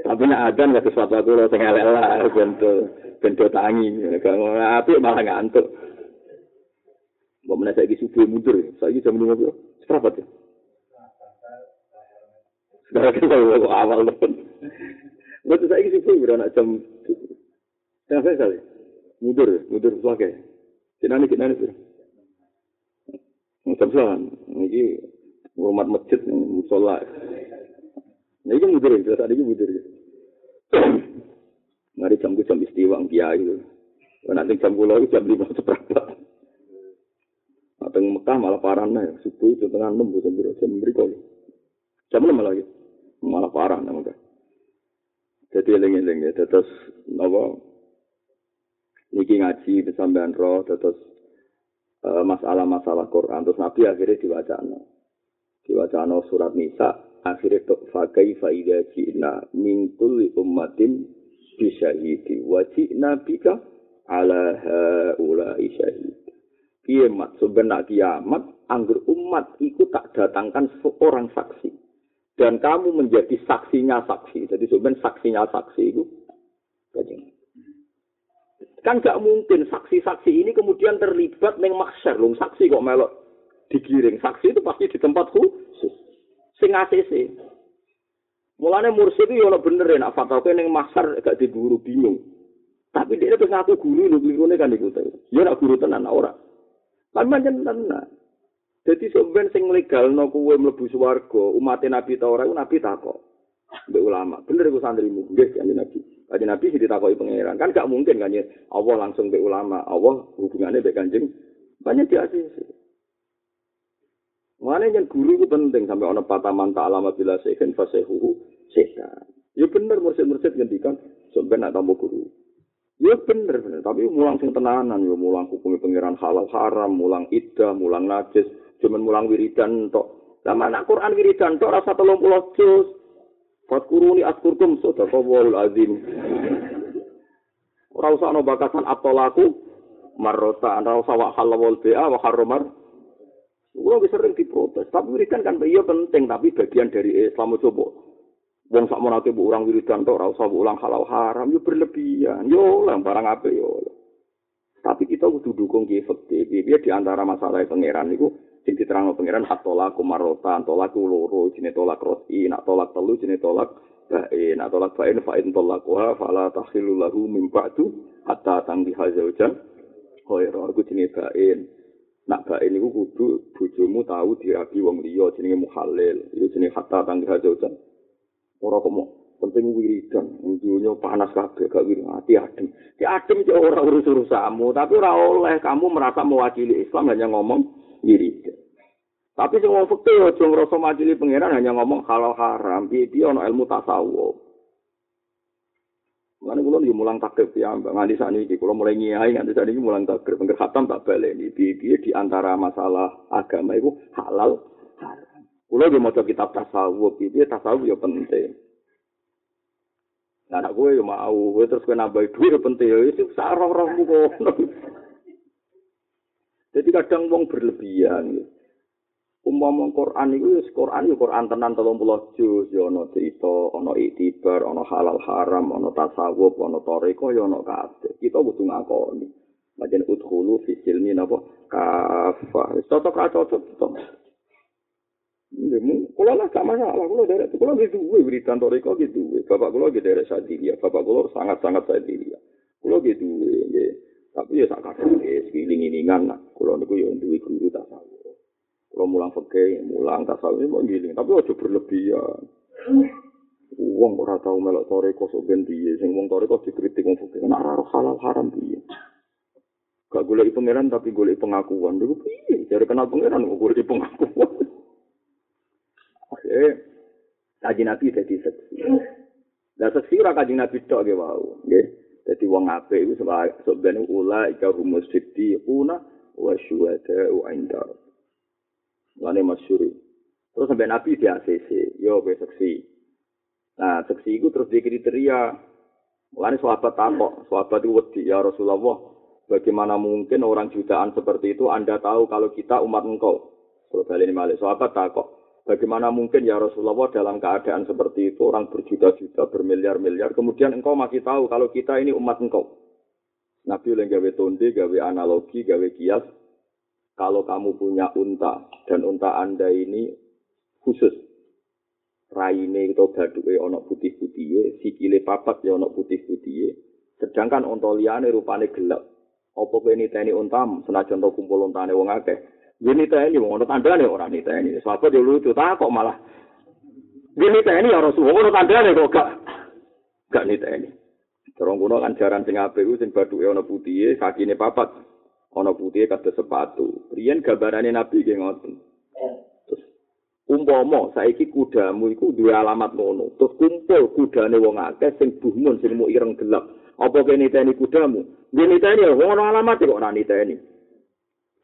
Tapi nek adan gak sesuatu aku sing elek lah bento bento tangi. Kalau ape malah ngantuk. Mbak mana saya subuh mundur, saya jam lima belas. Seberapa tuh? Sekarang kan saya awal pun. Mbak saya subuh berapa jam? Tengah saya kali. Mundur, mundur suake. Kinani kinani tuh. Jam sembilan. Ini rumah masjid, musola. Nah ini mundur, jelas ada ini mundur. Ngari jam jam istiwa, kiai. Nanti jam pulau jam lima seberapa. Teng Mekah malah parah nih, subuh itu tengah enam bukan biro jam berikut. Jam enam lagi, malah parah Mekah. Jadi eling-eling ya, terus nopo niki ngaji kesampean roh, terus uh, masalah-masalah Quran, terus Nabi akhirnya diwacana, diwacana surat Nisa, akhirnya tok fakai faida cina mintul ummatin bisyahidi wajib nabika ala haulai syahid kiamat sebenarnya kiamat anggur umat itu tak datangkan seorang saksi. Dan kamu menjadi saksinya saksi. Jadi sebenarnya saksinya saksi itu kan gak mungkin saksi-saksi ini kemudian terlibat neng maksyar lung saksi kok melok digiring. Saksi itu pasti di tempat khusus. Sing ACC mulanya mursyid itu ya bener ya nak fatwa neng maksyar gak diburu bingung. Tapi dia terus ngaku guru, lu kelirunya kan ikut. Ya nak guru tenan, ora. Tapi macam tenan. Jadi sebenarnya sing legal no kuwe mlebu swarga, umat Nabi ta ora Nabi takok. Mbek ulama, bener iku santrimu, nggih kanjeng Nabi. Kanjeng Nabi sing ditakoki pangeran, kan gak mungkin kan Allah langsung mbek ulama, Allah hubungannya mbek kanjeng banyak di ACC. Mana yang guru itu penting sampai orang pataman tak alama bila sehen fasehu setan. Ya bener mursid-mursid ngendikan sebenarnya nak tambah guru. Ya bener bener, tapi mulang sing tenanan ya mulang hukumnya pangeran halal haram, mulang iddah, mulang najis, cuman mulang wiridan tok. Lah mana Quran wiridan tok rasa 30 juz. Fatkuruni askurkum sadaqallahul azim. Ora usah ana bakasan atolaku marrota ora usah wa halal bi'a wa harramar. Kulo sering diprotes, tapi wiridan kan iya penting tapi bagian dari Islam coba. Wong sak menate mbok urang wiridan tok ora usah ulang halal haram yo berlebihan. Yo lah barang apa yo. Tapi kita kudu dukung ki efektif. Piye di antara masalah pangeran niku sing diterangno pangeran hatola kumarota, tolak loro, jenenge tolak roti, nak tolak telu jenenge tolak bae, nak tolak bae fa in tolakuha fala takhilu lahu min ba'du hatta tangdi hazaujan. Khaira iku jenenge bae. Nak bae niku kudu bojomu tahu dirabi wong liya jenenge muhalil. Iku jenenge hatta tangdi hazaujan. Ora kok penting wiridan. Dunya panas kabeh gak wirid ati adem ki adem ki ora urus-urusamu. Tapi ora oleh kamu merasa mewakili Islam hanya ngomong wiridan. Tapi sing wong fikih aja ngrasa mewakili pangeran hanya ngomong halal haram. Piye-piye ana ilmu tasawuf? Mana kulo yo mulang takrib ya, mbak nganti saat ini kulo mulai ngiai nganti saat ini mulang takrib, pengger khatam tak ini. Bibi di antara masalah agama itu halal Kulo ge maca kitab tasawuf, iki tasawuf ya penting. Nah, gue ya mau, gue terus gue nambah duit penting, itu sarong-rongmu kok. Jadi kadang wong berlebihan. Umpama Quran itu, Quran itu Quran tenan telung puluh juz, ya ono cerita, ono iktibar, ono halal haram, ono tasawuf, ono toriko, ya ono kabeh. Kita butuh ngakoni. Udhulu fi silmi napa kafah. Cocok ra cocok cocok. Kulo lah gak masalah, kulo dari itu, kulo gitu, gue beri kantor itu gitu, bapak kulo gitu dari Sadilia, bapak kulo sangat sangat Sadilia, kulo gitu, ya, tapi ya sangat ya, sekeliling ini kan, kulo niku ya duwe guru tak tahu, kulo mulang fakir, mulang tak tahu ini mau giling, tapi aja berlebihan, uang ora tahu melok toreko sok ben piye, sing wong toreko dikritik wong fakir, nak raro halal haram piye. Gak golek pangeran tapi golek pengakuan, dulu piye, cari kenal pangeran kok golek pengakuan. Eh, kaji nabi jadi seksi. Nah seksi ora kaji nabi tok ge wau, nggih. Dadi wong apik iku sebenarnya ula ika rumus una wa syuhada wa inda. Lane. Terus sampai nabi di ACC, yo be seksi. Nah, seksi itu terus di kriteria. Mulane sahabat takok, sahabat itu wedi ya Rasulullah, bagaimana mungkin orang jutaan seperti itu Anda tahu kalau kita umat engkau? Terus balik ini malik, sahabat takok, Bagaimana mungkin ya Rasulullah dalam keadaan seperti itu orang berjuta-juta, bermiliar-miliar, kemudian engkau masih tahu kalau kita ini umat engkau. Nabi oleh gawe tonde, gawe analogi, gawe kias. Kalau kamu punya unta dan unta anda ini khusus, raine atau baduke ono putih putih, sikile papat ya ono putih putih. Sedangkan unta rupane gelap. Apa kowe niteni untam senajan to kumpul untane wong akeh? Dia niteni, wong ono tandane ora niteni. Sahabat dia lucu, tak kok malah. Dia niteni ya Rasulullah, ono tandane kok gak gak niteni. Terong kuno kan jaran sing apik ku sing bathuke ono putih, kakine papat. Ono putih kata sepatu. Riyen gambarane Nabi nggih ngoten. Terus umpama saiki kudamu iku duwe alamat ngono. Terus kumpul kudane wong akeh sing buhmun sing mau ireng gelap. Apa kene niteni kudamu? Dia niteni ya wong alamat kok ora niteni.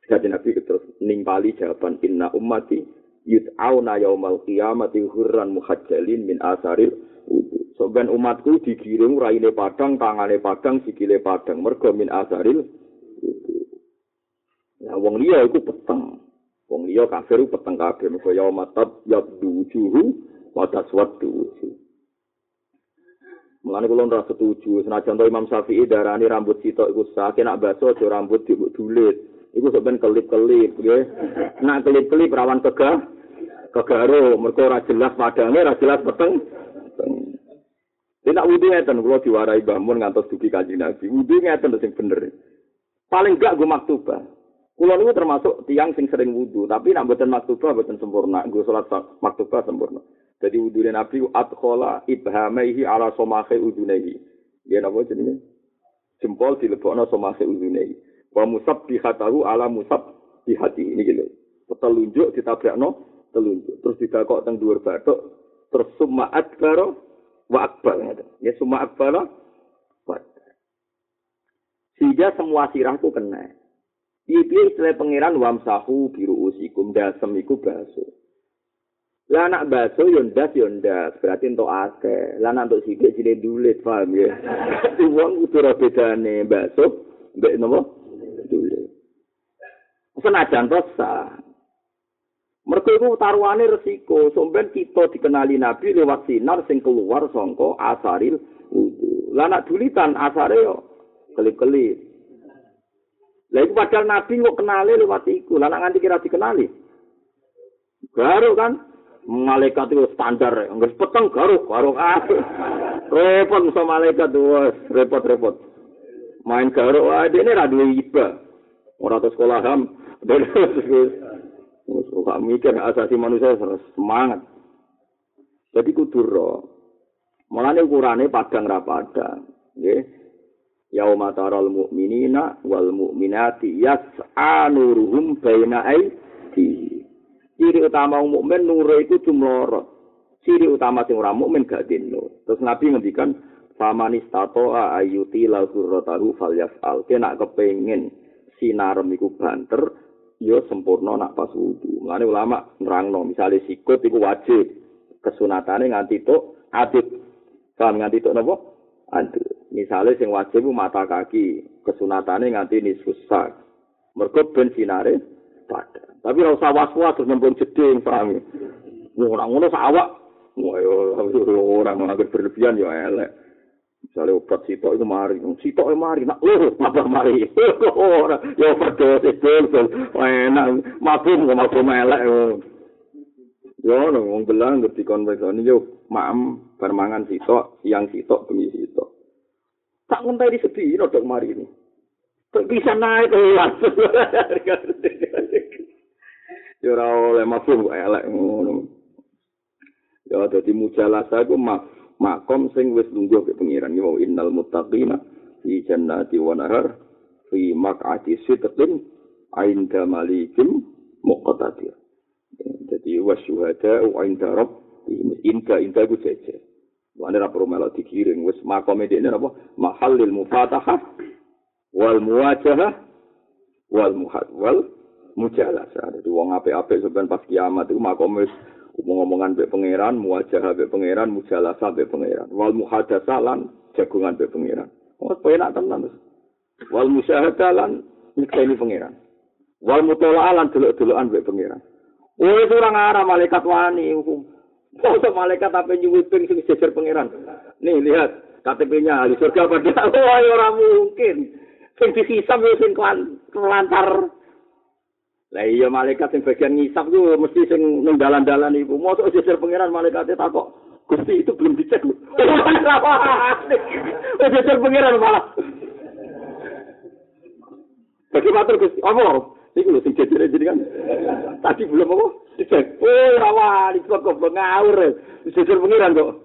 Jadi Nabi terus nimpali jawaban inna ummati yud'auna yaumal qiyamati hurran muhajjalin min asaril wudu. So ben umatku digiring raine padang, tangane padang, sikile padang mergo min asaril wudu. Ya wong liya iku peteng. Wong liya kafir peteng kabeh mergo yaumatab yabdu wujuhu wa taswaddu wujuh. Mulane kula ora setuju senajan Imam Syafi'i darani rambut sitok iku sah, nak baso aja rambut dibudulit. Iku sampean kelip-kelip nggih. Nak kelip-kelip rawan kega kegaro mergo ora jelas padange ora jelas peteng. Tidak wudhu ngeten, kalau diwarai bangun ngantos dugi kaji nabi. Wudhu ngeten sing bener. Paling gak gue maktubah. Kulo niku termasuk tiang sing sering wudhu, tapi nak mboten maktubah mboten sempurna. Gue salat maktubah sempurna. Jadi wudhu nabi adkhola ibhamaihi ala somahe udunaihi. Dia napa jenenge? Jempol dilebokno somahe udunaihi. Wa musab bihatahu ala musab bihati. Ini gitu. Telunjuk ditabrakno telunjuk. Terus didakok teng dhuwur bathuk, terus summa adbaro wa akbar. Ya summa akbar wa Sehingga semua sirahku kena. Piye istilah pangeran wamsahu biru usikum dasem iku baso. Lah anak baso yo ndas yo ndas, berarti entuk akeh. Lah anak entuk sithik jine dulit, paham ya. Wong ora bedane baso mbek napa? Dulit. Senajan to sah. Mergo iku taruhane resiko, somben kita dikenali Nabi lewat sinar sing keluar sangka asaril wudu. Lah nak dulitan asare yo kelip-kelip. Lah iku padahal Nabi kok kenali lewat iku, lah nak nganti kira dikenali. Garuk kan, malaikat itu standar, nggak peteng garuk, garuk ah. repot sama malaikat tuh, repot-repot. Main garuk, ah, dia ini radu iba. Orang tuh sekolah ham, dan Suka mikir asasi manusia harus semangat. Jadi kudur roh. Mulane ukurane padang. Nggih. Yauma taral mu'minina wal mu'minati yas'a nuruhum baina aidi. Ciri utama mukmin nur itu jumlorot. Ciri utama sing ora mukmin gak dino. Terus Nabi ngendikan famanis tato ayuti la surratahu falyafal. Kena kepengin sinarem iku banter, yo sempurna nak pas wudu. Mulane ulama nerangno, misale sikut iku wajib kesunatane nganti tok adit. Kan nganti tok napa? Adit. Misale sing wajib mata kaki, kesunatane nganti nisfus sak. Mergo ben sinare padha. Tapi ora usah was-was terus nembung jeding, paham ya? Ora ngono awak. Wah, ora ngono berlebihan yo elek. Misalnya obat sitok itu mari, sitok itu mari, nak lho, apa mari? Ora, ya overdosis betul, enak, mabum kok mabum elek. Yo, no, wong belang ngerti konvekso ini, yo, maem, bermangan sitok, siang sitok, bengi sitok. Tak ngentai di sedih, no, dok mari ini. Bisa naik, kelas. Yo, ora oleh mabum elek. Yo, jadi mujalasa itu mabum. Makom sing wis lungguh ke pengiran iki mau innal muttaqina fi jannati wa nahar fi maq'ati sidqin ainda malikim muqtadir. Jadi wasyuhada wa inda rabb inda inda ku jeje Wane ra perlu melok dikiring wis makome dekne apa? Mahallil mufatahah wal muwajahah wal muhad wal mujalasah. Jadi wong apik-apik sampean pas kiamat itu makome ngomong-ngomongan be pangeran, muwajah be pangeran, mujalasa be pangeran, wal muhadasa lan jagungan be pangeran. Oh, enak tenan terus. Wal musyahada lan nyekseni pangeran. Wal mutolaa lan delok-delokan be pangeran. Oh, itu orang arah malaikat wani hukum. Foto malaikat apa nyuwit ping sing jejer pangeran. Nih lihat KTP-nya ahli surga pada. Wah, orang mungkin. Sing dihisab yo sing kelantar Lah iya malaikat sing bagian ngisap ku mesti sing ning dalan-dalan iku. Mosok sisir pangeran malaikate takok, Gusti itu belum dicek lho. Wis sisir pangeran malah. Bagi matur Gusti, apa? Iku lho sing jejer jenengan. Tadi belum apa? Dicek. Oh, rawa, iki kok ngawur. Sisir pangeran kok.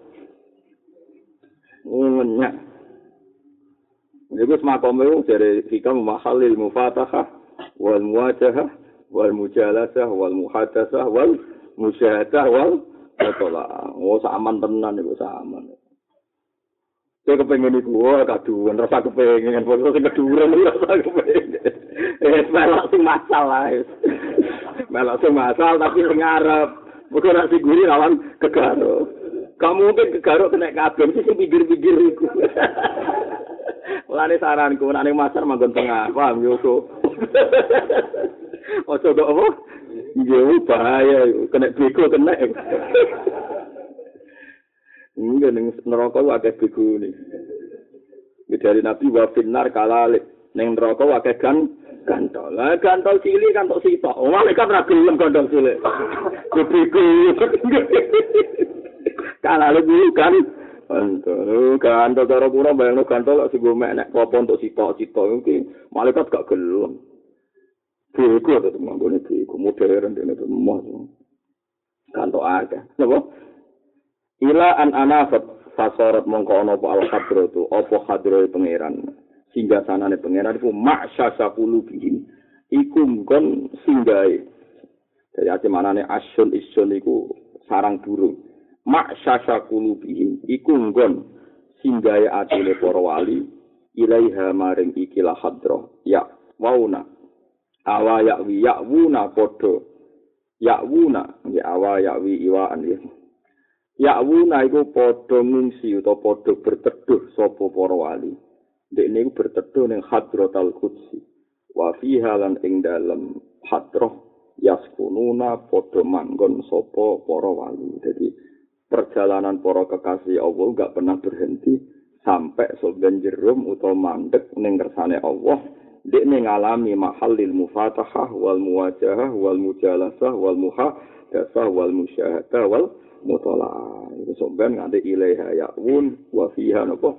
Ngenyak. Iku semakome dari hikam mahalil mufatahah wal muwajahah wal mujalasah wal muhadasah wal musyahadah wal tola. Oh saman tenan iku saman. Saya kepengen itu, wah kaduan, rasa kepengen, pokoknya sing keduran, rasa kepengen. Eh, melak sing masalah, melak sing masalah, tapi sing ngarep. Bukan nak guri lawan kegaro. Kamu mungkin kegaro kena kabel, sih sing pikir-pikir itu. Mulane saranku, nak ning masar manggon tengah, paham yo Ojo kok apa? Iya, bahaya. Kena bego, kena. Enggak, ning neraka wakai bego ini. Dari Nabi wa finnar kalalik. Ning neraka wakai gan gantol. Lah gantol cilik kan tok sitok. Oh, malaikat ra gelem gantol cilik. Bego. Kalalik kan Gantol, gantol cara pura bayangno gantol sing mek nek apa untuk sitok-sitok iki malaikat gak gelem. Bego to manggone bego modern dene to moh. Gantol akeh. Napa? Ila an anafat fasorat mongko ana apa al hadro tu apa hadro pangeran. Singga sanane pangeran iku maksasa kulubihim. Iku nggon singgahe. Dari ati manane asyun isun iku sarang burung. mak syasha kulubihim iku nggon singgahe atine para wali ilaiha maring ikilah hadro ya wauna awa yakwi yakwuna padha yakwuna ya awa yakwi iwaan ya yakwuna iku padha ngungsi utawa padha berteduh sapa para wali. Dekne iku berteduh ning hadrotal qudsi. Wa fiha lan ing dalem hadroh yaskununa padha manggon sapa para wali. Dadi perjalanan para kekasih Allah gak pernah berhenti sampai soben jerum utawa mandek ning kersane Allah dek ning ngalami mahallil mufatahah wal muwajahah wal mujalasah wal muhadasah wal musyahadah wal mutalaah. Itu soben nganti ilaiha ya'wun wa fiha napa